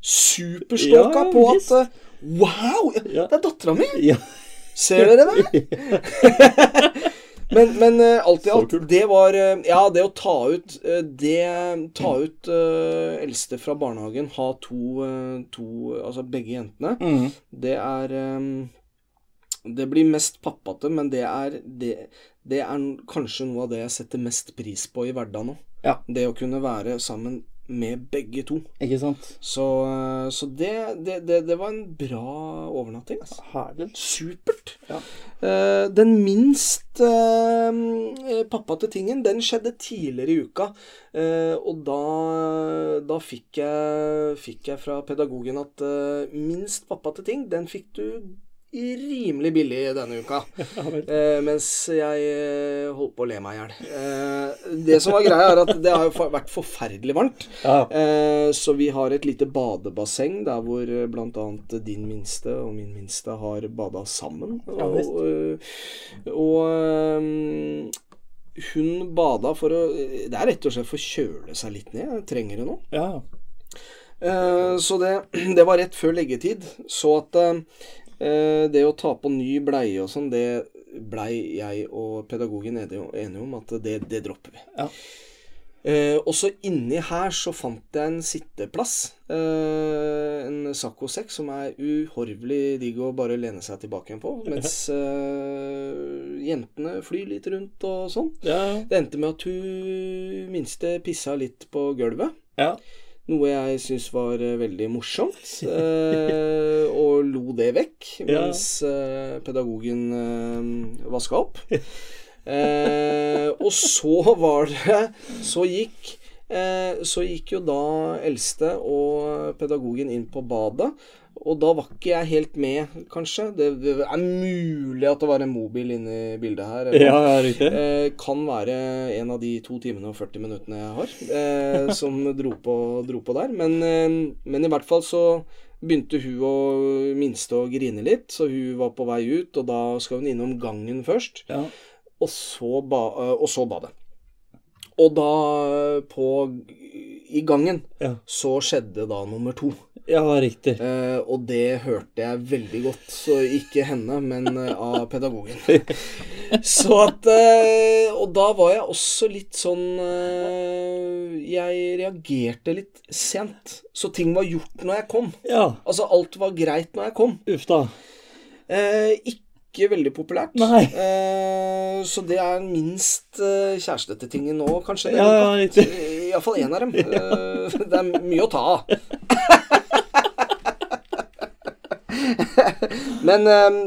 Superstolka Ja, på at uh, Wow! Ja. Det er dattera mi! Ja. Ser dere det? Men, men eh, alt i alt, det var eh, Ja, det å ta ut eh, Det Ta ut uh, eldste fra barnehagen, ha to, to Altså begge jentene, Mm. det er um, Det blir mest pappate, men det er det, det er kanskje noe av det jeg setter mest pris på i hverdagen nå. Ja. Det å kunne være sammen med begge to. Ikke sant? Så, eh, så det, det, det, det var en bra overnatting. Altså. Herlig. Supert. Ja. Uh, den minst uh, pappate tingen, den skjedde tidligere i uka. Uh, og da, da fikk, jeg, fikk jeg fra pedagogen at minst minst pappate ting, den fikk du rimelig billig denne uka. Eh, mens jeg eh, holdt på å le meg i hjel. Eh, det som var greia, er at det har jo vært forferdelig varmt. Eh, så vi har et lite badebasseng der hvor bl.a. blant annet din minste og min minste har bada sammen. Og eh, og eh, hun bada for å Det er rett og slett for å kjøle seg litt ned. Jeg trenger det nå. ja. Eh, så det, det var rett før leggetid. Så at eh, det å ta på ny bleie og sånn, det blei jeg og pedagogen enige om at det, det dropper vi. Ja. Eh, og så inni her så fant jeg en sitteplass. Eh, en Sacco 6 som er uhorvelig digg å bare lene seg tilbake igjen på. Mens eh, jentene flyr litt rundt og sånn. Ja. Det endte med at hun minste pissa litt på gulvet. ja. Noe jeg syns var eh, veldig morsomt, eh, og lo det vekk mens eh, pedagogen eh, vaska opp. Eh, og så var det Så gikk eh, Så gikk jo da eldste og pedagogen inn på badet. Og da var ikke jeg helt med, kanskje. Det, det er mulig at det var en mobil inne i bildet her. ja, er riktig. Eh, kan være en av de to timene og 40 minuttene jeg har, eh, som dro på, dro på der. Men, eh, men i hvert fall så begynte hun å minste å grine litt, så hun var på vei ut, og da skal hun innom gangen først, Ja. og så, ba, eh, og så badet. Og da på i gangen Ja. så skjedde da nummer to. ja, riktig. Eh, og det hørte jeg veldig godt. Så ikke henne, men eh, av pedagogen. så at eh, Og da var jeg også litt sånn eh, Jeg reagerte litt sent. Så ting var gjort når jeg kom. Ja. Altså, alt var greit når jeg kom. Uff da. Eh, ikke veldig populært. Eh, så det er minst eh, kjærestete tingen nå, kanskje. Ja, ja, riktig. Iallfall én av dem. Eh, det er mye å ta av. Men eh,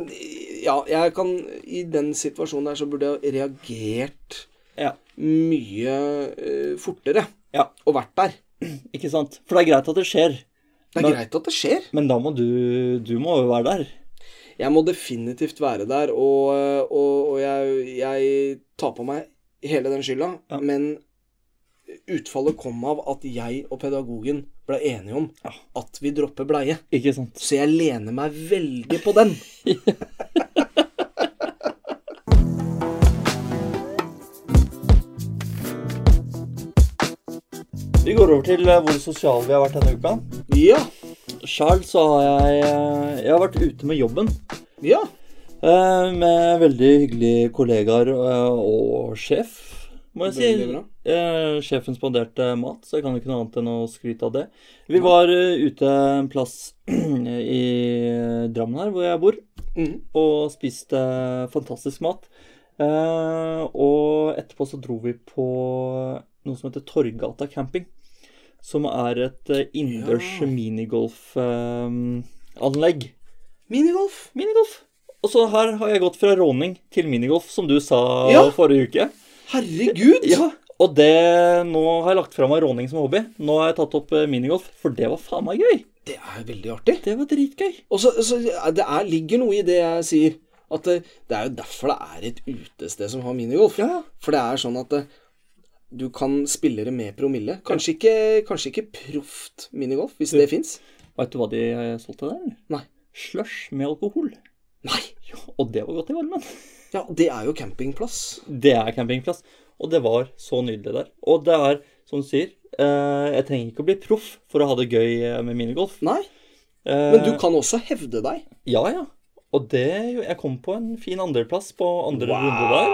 ja, jeg kan I den situasjonen der så burde jeg reagert Ja. mye eh, fortere. Ja. Og vært der. Ikke sant? For det er greit at det skjer, Det er Men- greit at det skjer. men da må du Du må jo være der. Jeg må definitivt være der, og, og, og jeg, jeg tar på meg hele den skylda. Ja. Men utfallet kom av at jeg og pedagogen ble enige om Ja. at vi dropper bleie. Ikke sant? Så jeg lener meg veldig på den. Vi går over til eh, hvor sosiale vi har vært denne uka. Ja. Sjøl så har jeg eh, Jeg har vært ute med jobben. Ja. eh, Med veldig hyggelige kollegaer eh, og sjef, må jeg si. Sjefen spanderte mat, så jeg kan ikke noe annet enn å skryte av det. Vi var ute en plass i Drammen her, hvor jeg bor, mm. og spiste fantastisk mat. Og etterpå så dro vi på noe som heter Torgata camping. Som er et eh, innendørs Ja. minigolfanlegg. Minigolf. minigolf. Og så her har jeg gått fra råning til minigolf, som du sa Ja. forrige uke. Herregud! Ja, og det Nå har jeg lagt fra meg råning som hobby. Nå har jeg tatt opp eh, minigolf, for det var faen meg gøy. Det er veldig artig. Det var dritgøy. Og så, så Det er, ligger noe i det jeg sier. At det, det er jo derfor det er et utested som har minigolf. Ja. For det er sånn at du kan spille det med promille. Kanskje ikke, kanskje ikke proft minigolf, hvis det fins. Veit du hva de eh, solgte der? Nei. Slush med alkohol. Nei! Ja, og det var godt i varmen. Ja, det er jo campingplass. Det er campingplass. Og det var så nydelig der. Og det er, som du sier, eh, jeg trenger ikke å bli proff for å ha det gøy eh, med minigolf. Nei, Eh, men du kan også hevde deg. Ja, ja. Og det Jeg kom på en fin andreplass på andre runde der.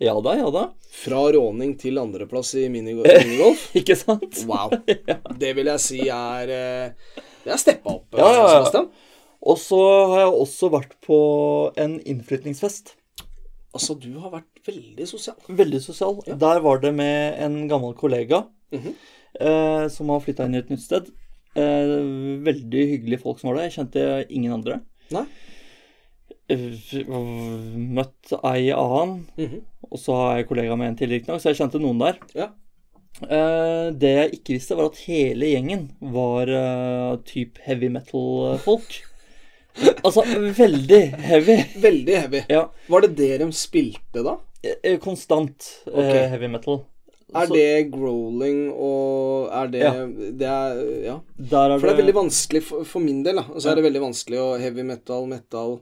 Ja da, ja da. Fra råning til andreplass i minigolf. Ikke sant? Wow. Det vil jeg si er eh, Det er steppa opp. Ja, ja, ja. Og så har jeg også vært på en innflytningsfest. Altså, du har vært veldig sosial. Veldig sosial. Der var det med en gammel kollega Mhm. eh, som har flytta inn i et nytt sted. Eh, veldig hyggelige folk som var der. Jeg kjente ingen andre. Nei? Eh, Møtt ei annen, Mhm. Og så har jeg kollegaer med en til, riktignok, så jeg kjente noen der. Ja. Uh, det jeg ikke visste, var at hele gjengen var uh, type heavy metal-folk. altså veldig heavy. Veldig heavy. Ja. Var det det de spilte, da? eh, Konstant eh, Ok. heavy metal. Er Så det growling og Er det Ja. Det er Ja. er For det er veldig vanskelig for, for min del, da. Og så er det veldig vanskelig å heavy metal, metal,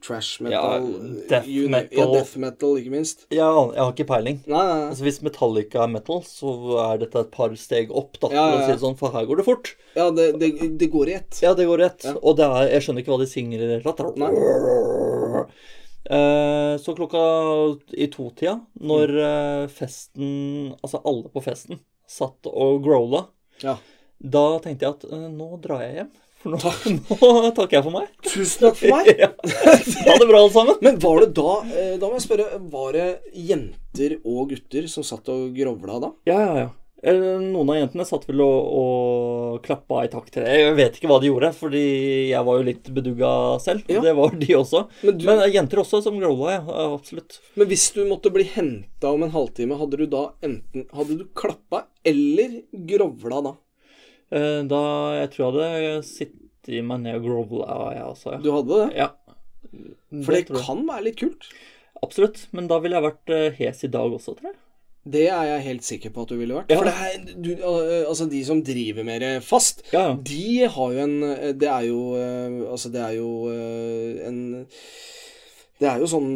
trash metal death you metal. Ja, death metal, ikke minst. Ja, jeg har ikke peiling. Nei, nei. Altså Hvis Metallica er metal, så er dette et par steg opp, da, Ja, for å ja, si ja. det sånn, for her går det fort. Ja, det, det, det går i ett. Ja, det går i Ja. Og det er, jeg skjønner ikke hva de synger i det hele tatt. Eh, så klokka i to-tida, når Mm. eh, festen Altså alle på festen satt og growla. Ja. Da tenkte jeg at eh, nå drar jeg hjem. For nå, nå takker jeg for meg. Tusen takk for meg. Ja. Ha det bra, alle sammen. Men var det da eh, Da må jeg spørre, var det jenter og gutter som satt og grovla da? Ja, ja, ja. Eh, Noen av jentene satt vel og, og klappa i takt til det. Jeg vet ikke hva de gjorde, fordi jeg var jo litt bedugga selv. Ja. Det var de også. Men du- Men jenter også som growla, ja. Absolutt. Men hvis du måtte bli henta om en halvtime, hadde du da enten Hadde du klappa eller grovla da? Eh, Da jeg tror jeg hadde sittet meg ned og grovla, jeg også. Ja. Du hadde det? ja. For det det kan være litt kult. Absolutt. Men da ville jeg vært eh, hes i dag også, tror jeg. Det er jeg helt sikker på at du ville vært. Ja. For det er, du, eh, altså de som driver mer fast, Ja, ja. de har jo en Det er jo Altså, det er jo en Det er jo sånn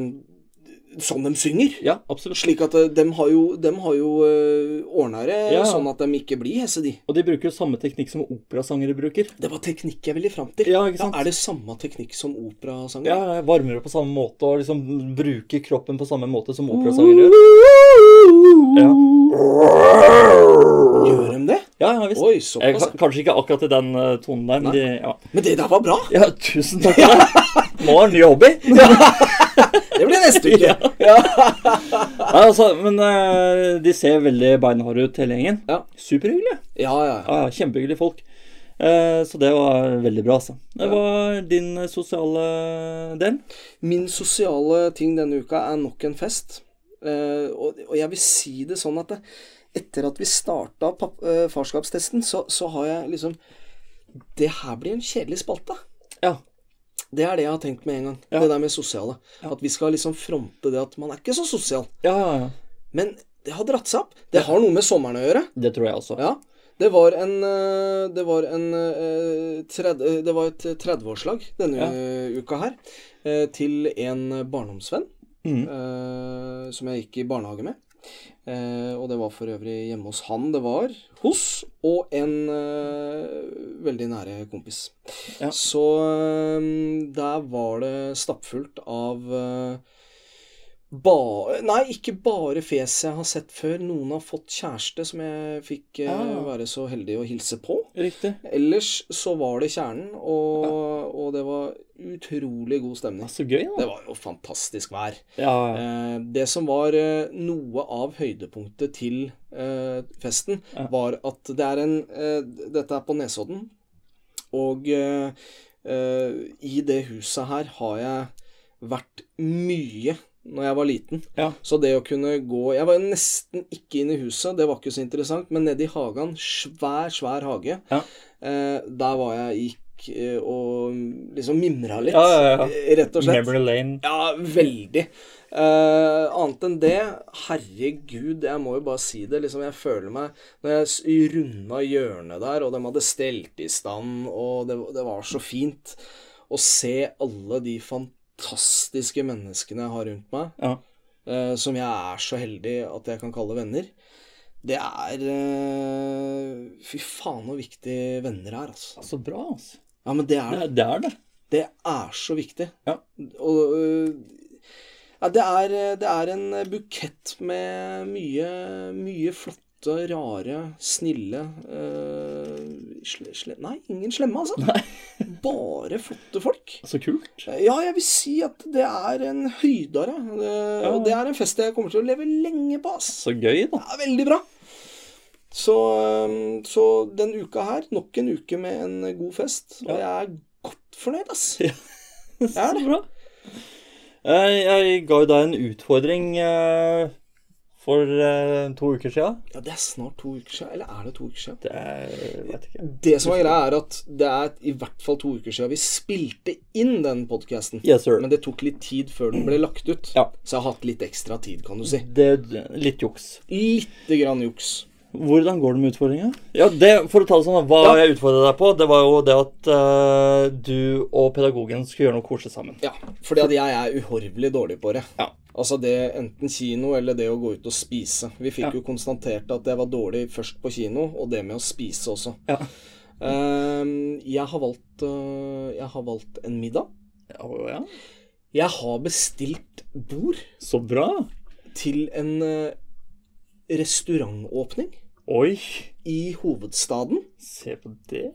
Sånn de synger. Ja, absolutt. Slik at de har jo, har jo uh, ordna det Ja. sånn at de ikke blir hesse, de. Og de bruker jo samme teknikk som operasangere bruker. Det var teknikk jeg ville fram til. Ja, ikke sant? er det samme teknikk som operasangere? Ja, jeg varmer opp på samme måte og liksom bruker kroppen på samme måte som operasangere gjør. Ja. Gjør de det? Ja, ja visst. Oi, Jeg, såpass. ka- kanskje ikke akkurat i den eh, tonen der, men de, ja. Men det der var bra! ja, tusen takk det. Nå er ny hobby. Det blir neste uke. Ja. Altså, men uh, de ser veldig beinharde ut, hele gjengen. Ja. Superhyggelige. Ja, ja. Ja, Ah, kjempehyggelige folk. Uh, så det var veldig bra, altså. Det var din eh, sosiale del. Min sosiale ting denne uka er nok en fest. Uh, og, og jeg vil si det sånn at det, etter at vi starta farskapstesten, så, så har jeg liksom Det her blir en kjedelig spalte. Ja. Det er det jeg har tenkt med en gang. Ja. Det der med sosiale. At vi skal liksom fronte det at man er ikke så sosial. Ja, ja, ja. Men det har dratt seg opp. Det har noe med sommeren å gjøre. Det tror jeg også. Ja. Det var en eh, Det var en eh, tredje, Det var et 30-årslag denne eh, uka her. eh, Til en barndomsvenn eh, som jeg gikk i barnehage med. Eh, og det var for øvrig hjemme hos han det var hos, og en eh, veldig nære kompis. Ja. Så eh, der var det stappfullt av eh, ba Nei, ikke bare fjes jeg har sett før. Noen har fått kjæreste som jeg fikk eh, Ah. være så heldig å hilse på. Riktig. Ellers så var det kjernen, og, og det var utrolig god stemning. Så gøy, da. Det var jo fantastisk vær. Ja, ja. Eh, det som var eh, noe av høydepunktet til festen, Ja. var at det er en Dette er på Nesodden, og i det huset her har jeg vært mye når jeg var liten. Ja. Så det å kunne gå Jeg var nesten ikke inne i huset, det var ikke så interessant, men nede i hagen, svær, svær hage, Ja. eh, der var jeg gikk eh, og liksom mimra litt, Ja, rett og slett. Memory Lane. Ja, veldig. Eh, annet enn det, herregud, jeg må jo bare si det. liksom Jeg føler meg Når jeg runda hjørnet der, og de hadde stelt i stand, og det, det var så fint å se alle de fantastiske menneskene jeg har rundt meg, Ja. eh, som jeg er så heldig at jeg kan kalle venner. Det er eh, Fy faen så viktig venner er, altså. Så bra, altså. Ja, men det er det. Det, er det. Det er så viktig. Ja. Og øh, ja, det er, det er en bukett med mye, mye flotte, rare, snille uh, sle, sle, Nei, ingen slemme, altså. Bare flotte folk. Så kult. Ja, jeg vil si at det er en høydare. Det, Og det er en fest jeg kommer til å leve lenge på, ass. Så gøy, da. Ja, veldig bra. Så, øhm, så den uka her, nok en uke med en god fest. Og jeg er godt fornøyd, ass. Så bra. Eh, Jeg ga jo deg en utfordring eh, for uh, to uker siden. Ja, det er snart to uker siden. Eller er det to uker siden? Det er, vet ikke. Det som er greia, er at det er i hvert fall to uker siden vi spilte inn den podkasten. Yes, sir. Men det tok litt tid før den ble lagt ut. Ja. Så jeg har hatt litt ekstra tid, kan du si. Det er litt juks. Lite grann juks. Hvordan går det med utfordringa? Ja, det, For å ta det sånn, hva Ja. jeg utfordret deg på, det var jo det at uh, du og pedagogen skulle gjøre noe koselig sammen. Ja, fordi at jeg er uhorvelig dårlig på det. Ja. Altså det enten kino eller det å gå ut og spise. Vi fikk Ja. jo konstatert at jeg var dårlig først på kino, og det med å spise også. Ja. Ehm, jeg har valgt uh, Jeg har valgt en middag. Ja, ja. Jeg har bestilt bord Så bra. til en uh, restaurantåpning. Oi, i hovedstaden. se på det.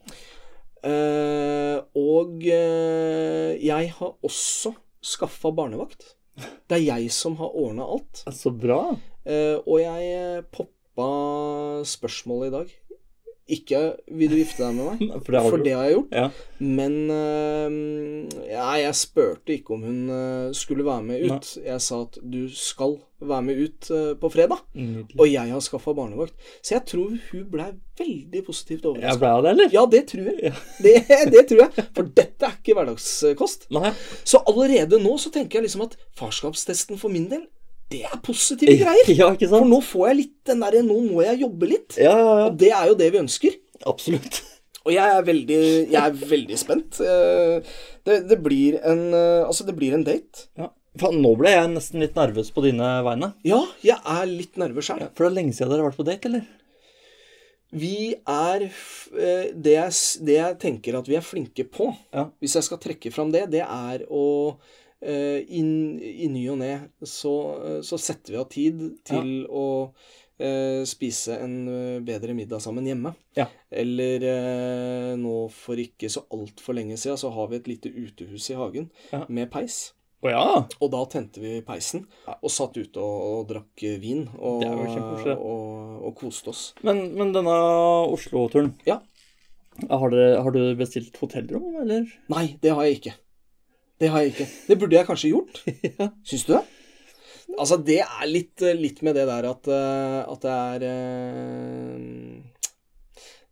Eh, og jeg har også skaffa barnevakt. Det er jeg som har ordna alt. Så bra. Eh, og jeg eh, poppa spørsmålet i dag. Ikke 'vil du gifte deg med meg'? For det har For det har jeg gjort. Ja. Men eh, ja, jeg spurte ikke om hun eh, skulle være med ut. Jeg sa at du skal være med ut eh, på fredag. Nydelig. Og jeg har skaffa barnevakt. Så jeg tror hun blei veldig positivt Jeg overraska. ble av det, eller? Ja, det tror jeg. Det, det tror jeg. For dette er ikke hverdagskost. Nei. Så allerede nå så tenker jeg liksom at farskapstesten for min del, det er positive greier. Ja, ikke For nå får jeg litt den derre Nå må jeg jobbe litt. Ja, ja, ja. Og det er jo det vi ønsker. Absolutt. Og jeg er veldig, jeg er veldig spent. Eh, Det, det blir en eh, Altså, det blir en date. Ja. Faen, nå ble jeg nesten litt nervøs på dine vegne. Ja, jeg er litt nervøs sjøl. For det er lenge siden dere har vært på date, eller? Vi er eh, det jeg, det jeg tenker at vi er flinke på, Ja. hvis jeg skal trekke fram det, det er å inn, I, ny og ne så, eh, så setter vi av tid til å eh, spise en eh, bedre middag sammen hjemme. Ja. Eller eh, nå for ikke så altfor lenge siden så har vi et lite utehus i hagen Ja. med peis. Oh, ja. Og da tente vi peisen og satt ute og, og drakk eh, vin og, og, og koste oss. Men, men denne Oslo-turen, Ja. har, har du bestilt hotellrom, eller? Nei, det har jeg ikke. Det har jeg ikke. Det burde jeg kanskje gjort. Ja. Syns du det? Altså, det er litt, litt med det der at, eh, at det er eh,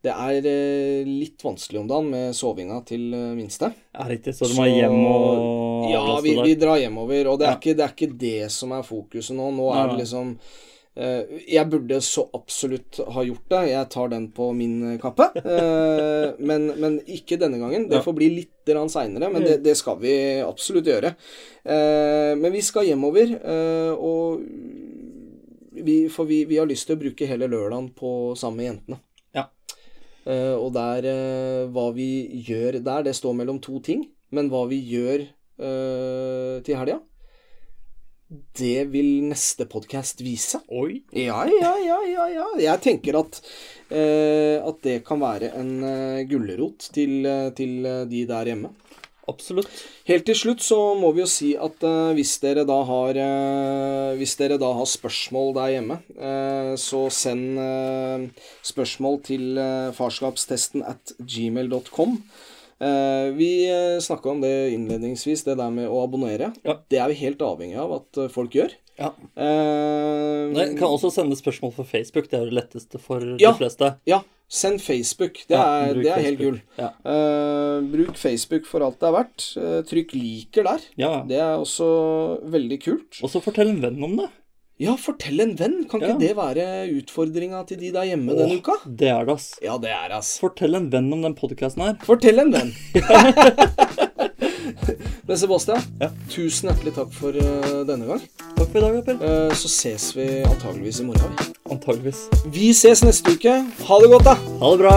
Det er eh, litt vanskelig om dagen med sovinga til minste. minste. Ja, riktig. Så du må hjem og Ja, vi, vi drar hjemover. Og det er, Ja. ikke, det er ikke det som er fokuset nå. Nå er det liksom eh, Jeg burde så absolutt ha gjort det. Jeg tar den på min eh, kappe. Eh, men, men ikke denne gangen. Det får bli litt seinere, men det, det skal vi absolutt gjøre. Eh, men vi skal hjemover, eh, og vi, For vi, vi har lyst til å bruke hele lørdagen på sammen med jentene. Ja. Eh, og der eh, Hva vi gjør der, det står mellom to ting. Men hva vi gjør eh, til helga, det vil neste podkast vise. Oi. Ja, ja, ja, ja, ja. Jeg tenker at, eh, at det kan være en uh, gulrot til, eh, til eh, de der hjemme. Absolutt. Helt til slutt så må vi jo si at eh, hvis dere da har eh, Hvis dere da har spørsmål der hjemme, så send spørsmål til farskapstesten at gmail.com. Eh, vi uh, snakka om det innledningsvis, det der med å abonnere. Ja. Det er vi helt avhengig av at eh, folk gjør. Ja. Eh, Nei, kan også sende spørsmål for Facebook. Det er det letteste for Ja. de fleste. Ja, send Facebook. Det er, ja, det er helt gull. Ja. Eh, bruk Facebook for alt det er verdt. Eh, trykk 'liker' der. ja. Det er også veldig kult. Og så fortell en venn om det. Ja, fortell en venn. Kan ikke Ja. det være utfordringa til de der hjemme denne Åh, uka? Det er det, ass. Ja, det er ass. Fortell en venn om den podkasten her. Fortell en venn. Men Sebastian, Ja. tusen hjertelig takk for uh, denne gang. Takk for i dag, Appel. Uh, så ses vi antageligvis i morgen. Antageligvis. Vi ses neste uke. Ha det godt, da. Ha det bra.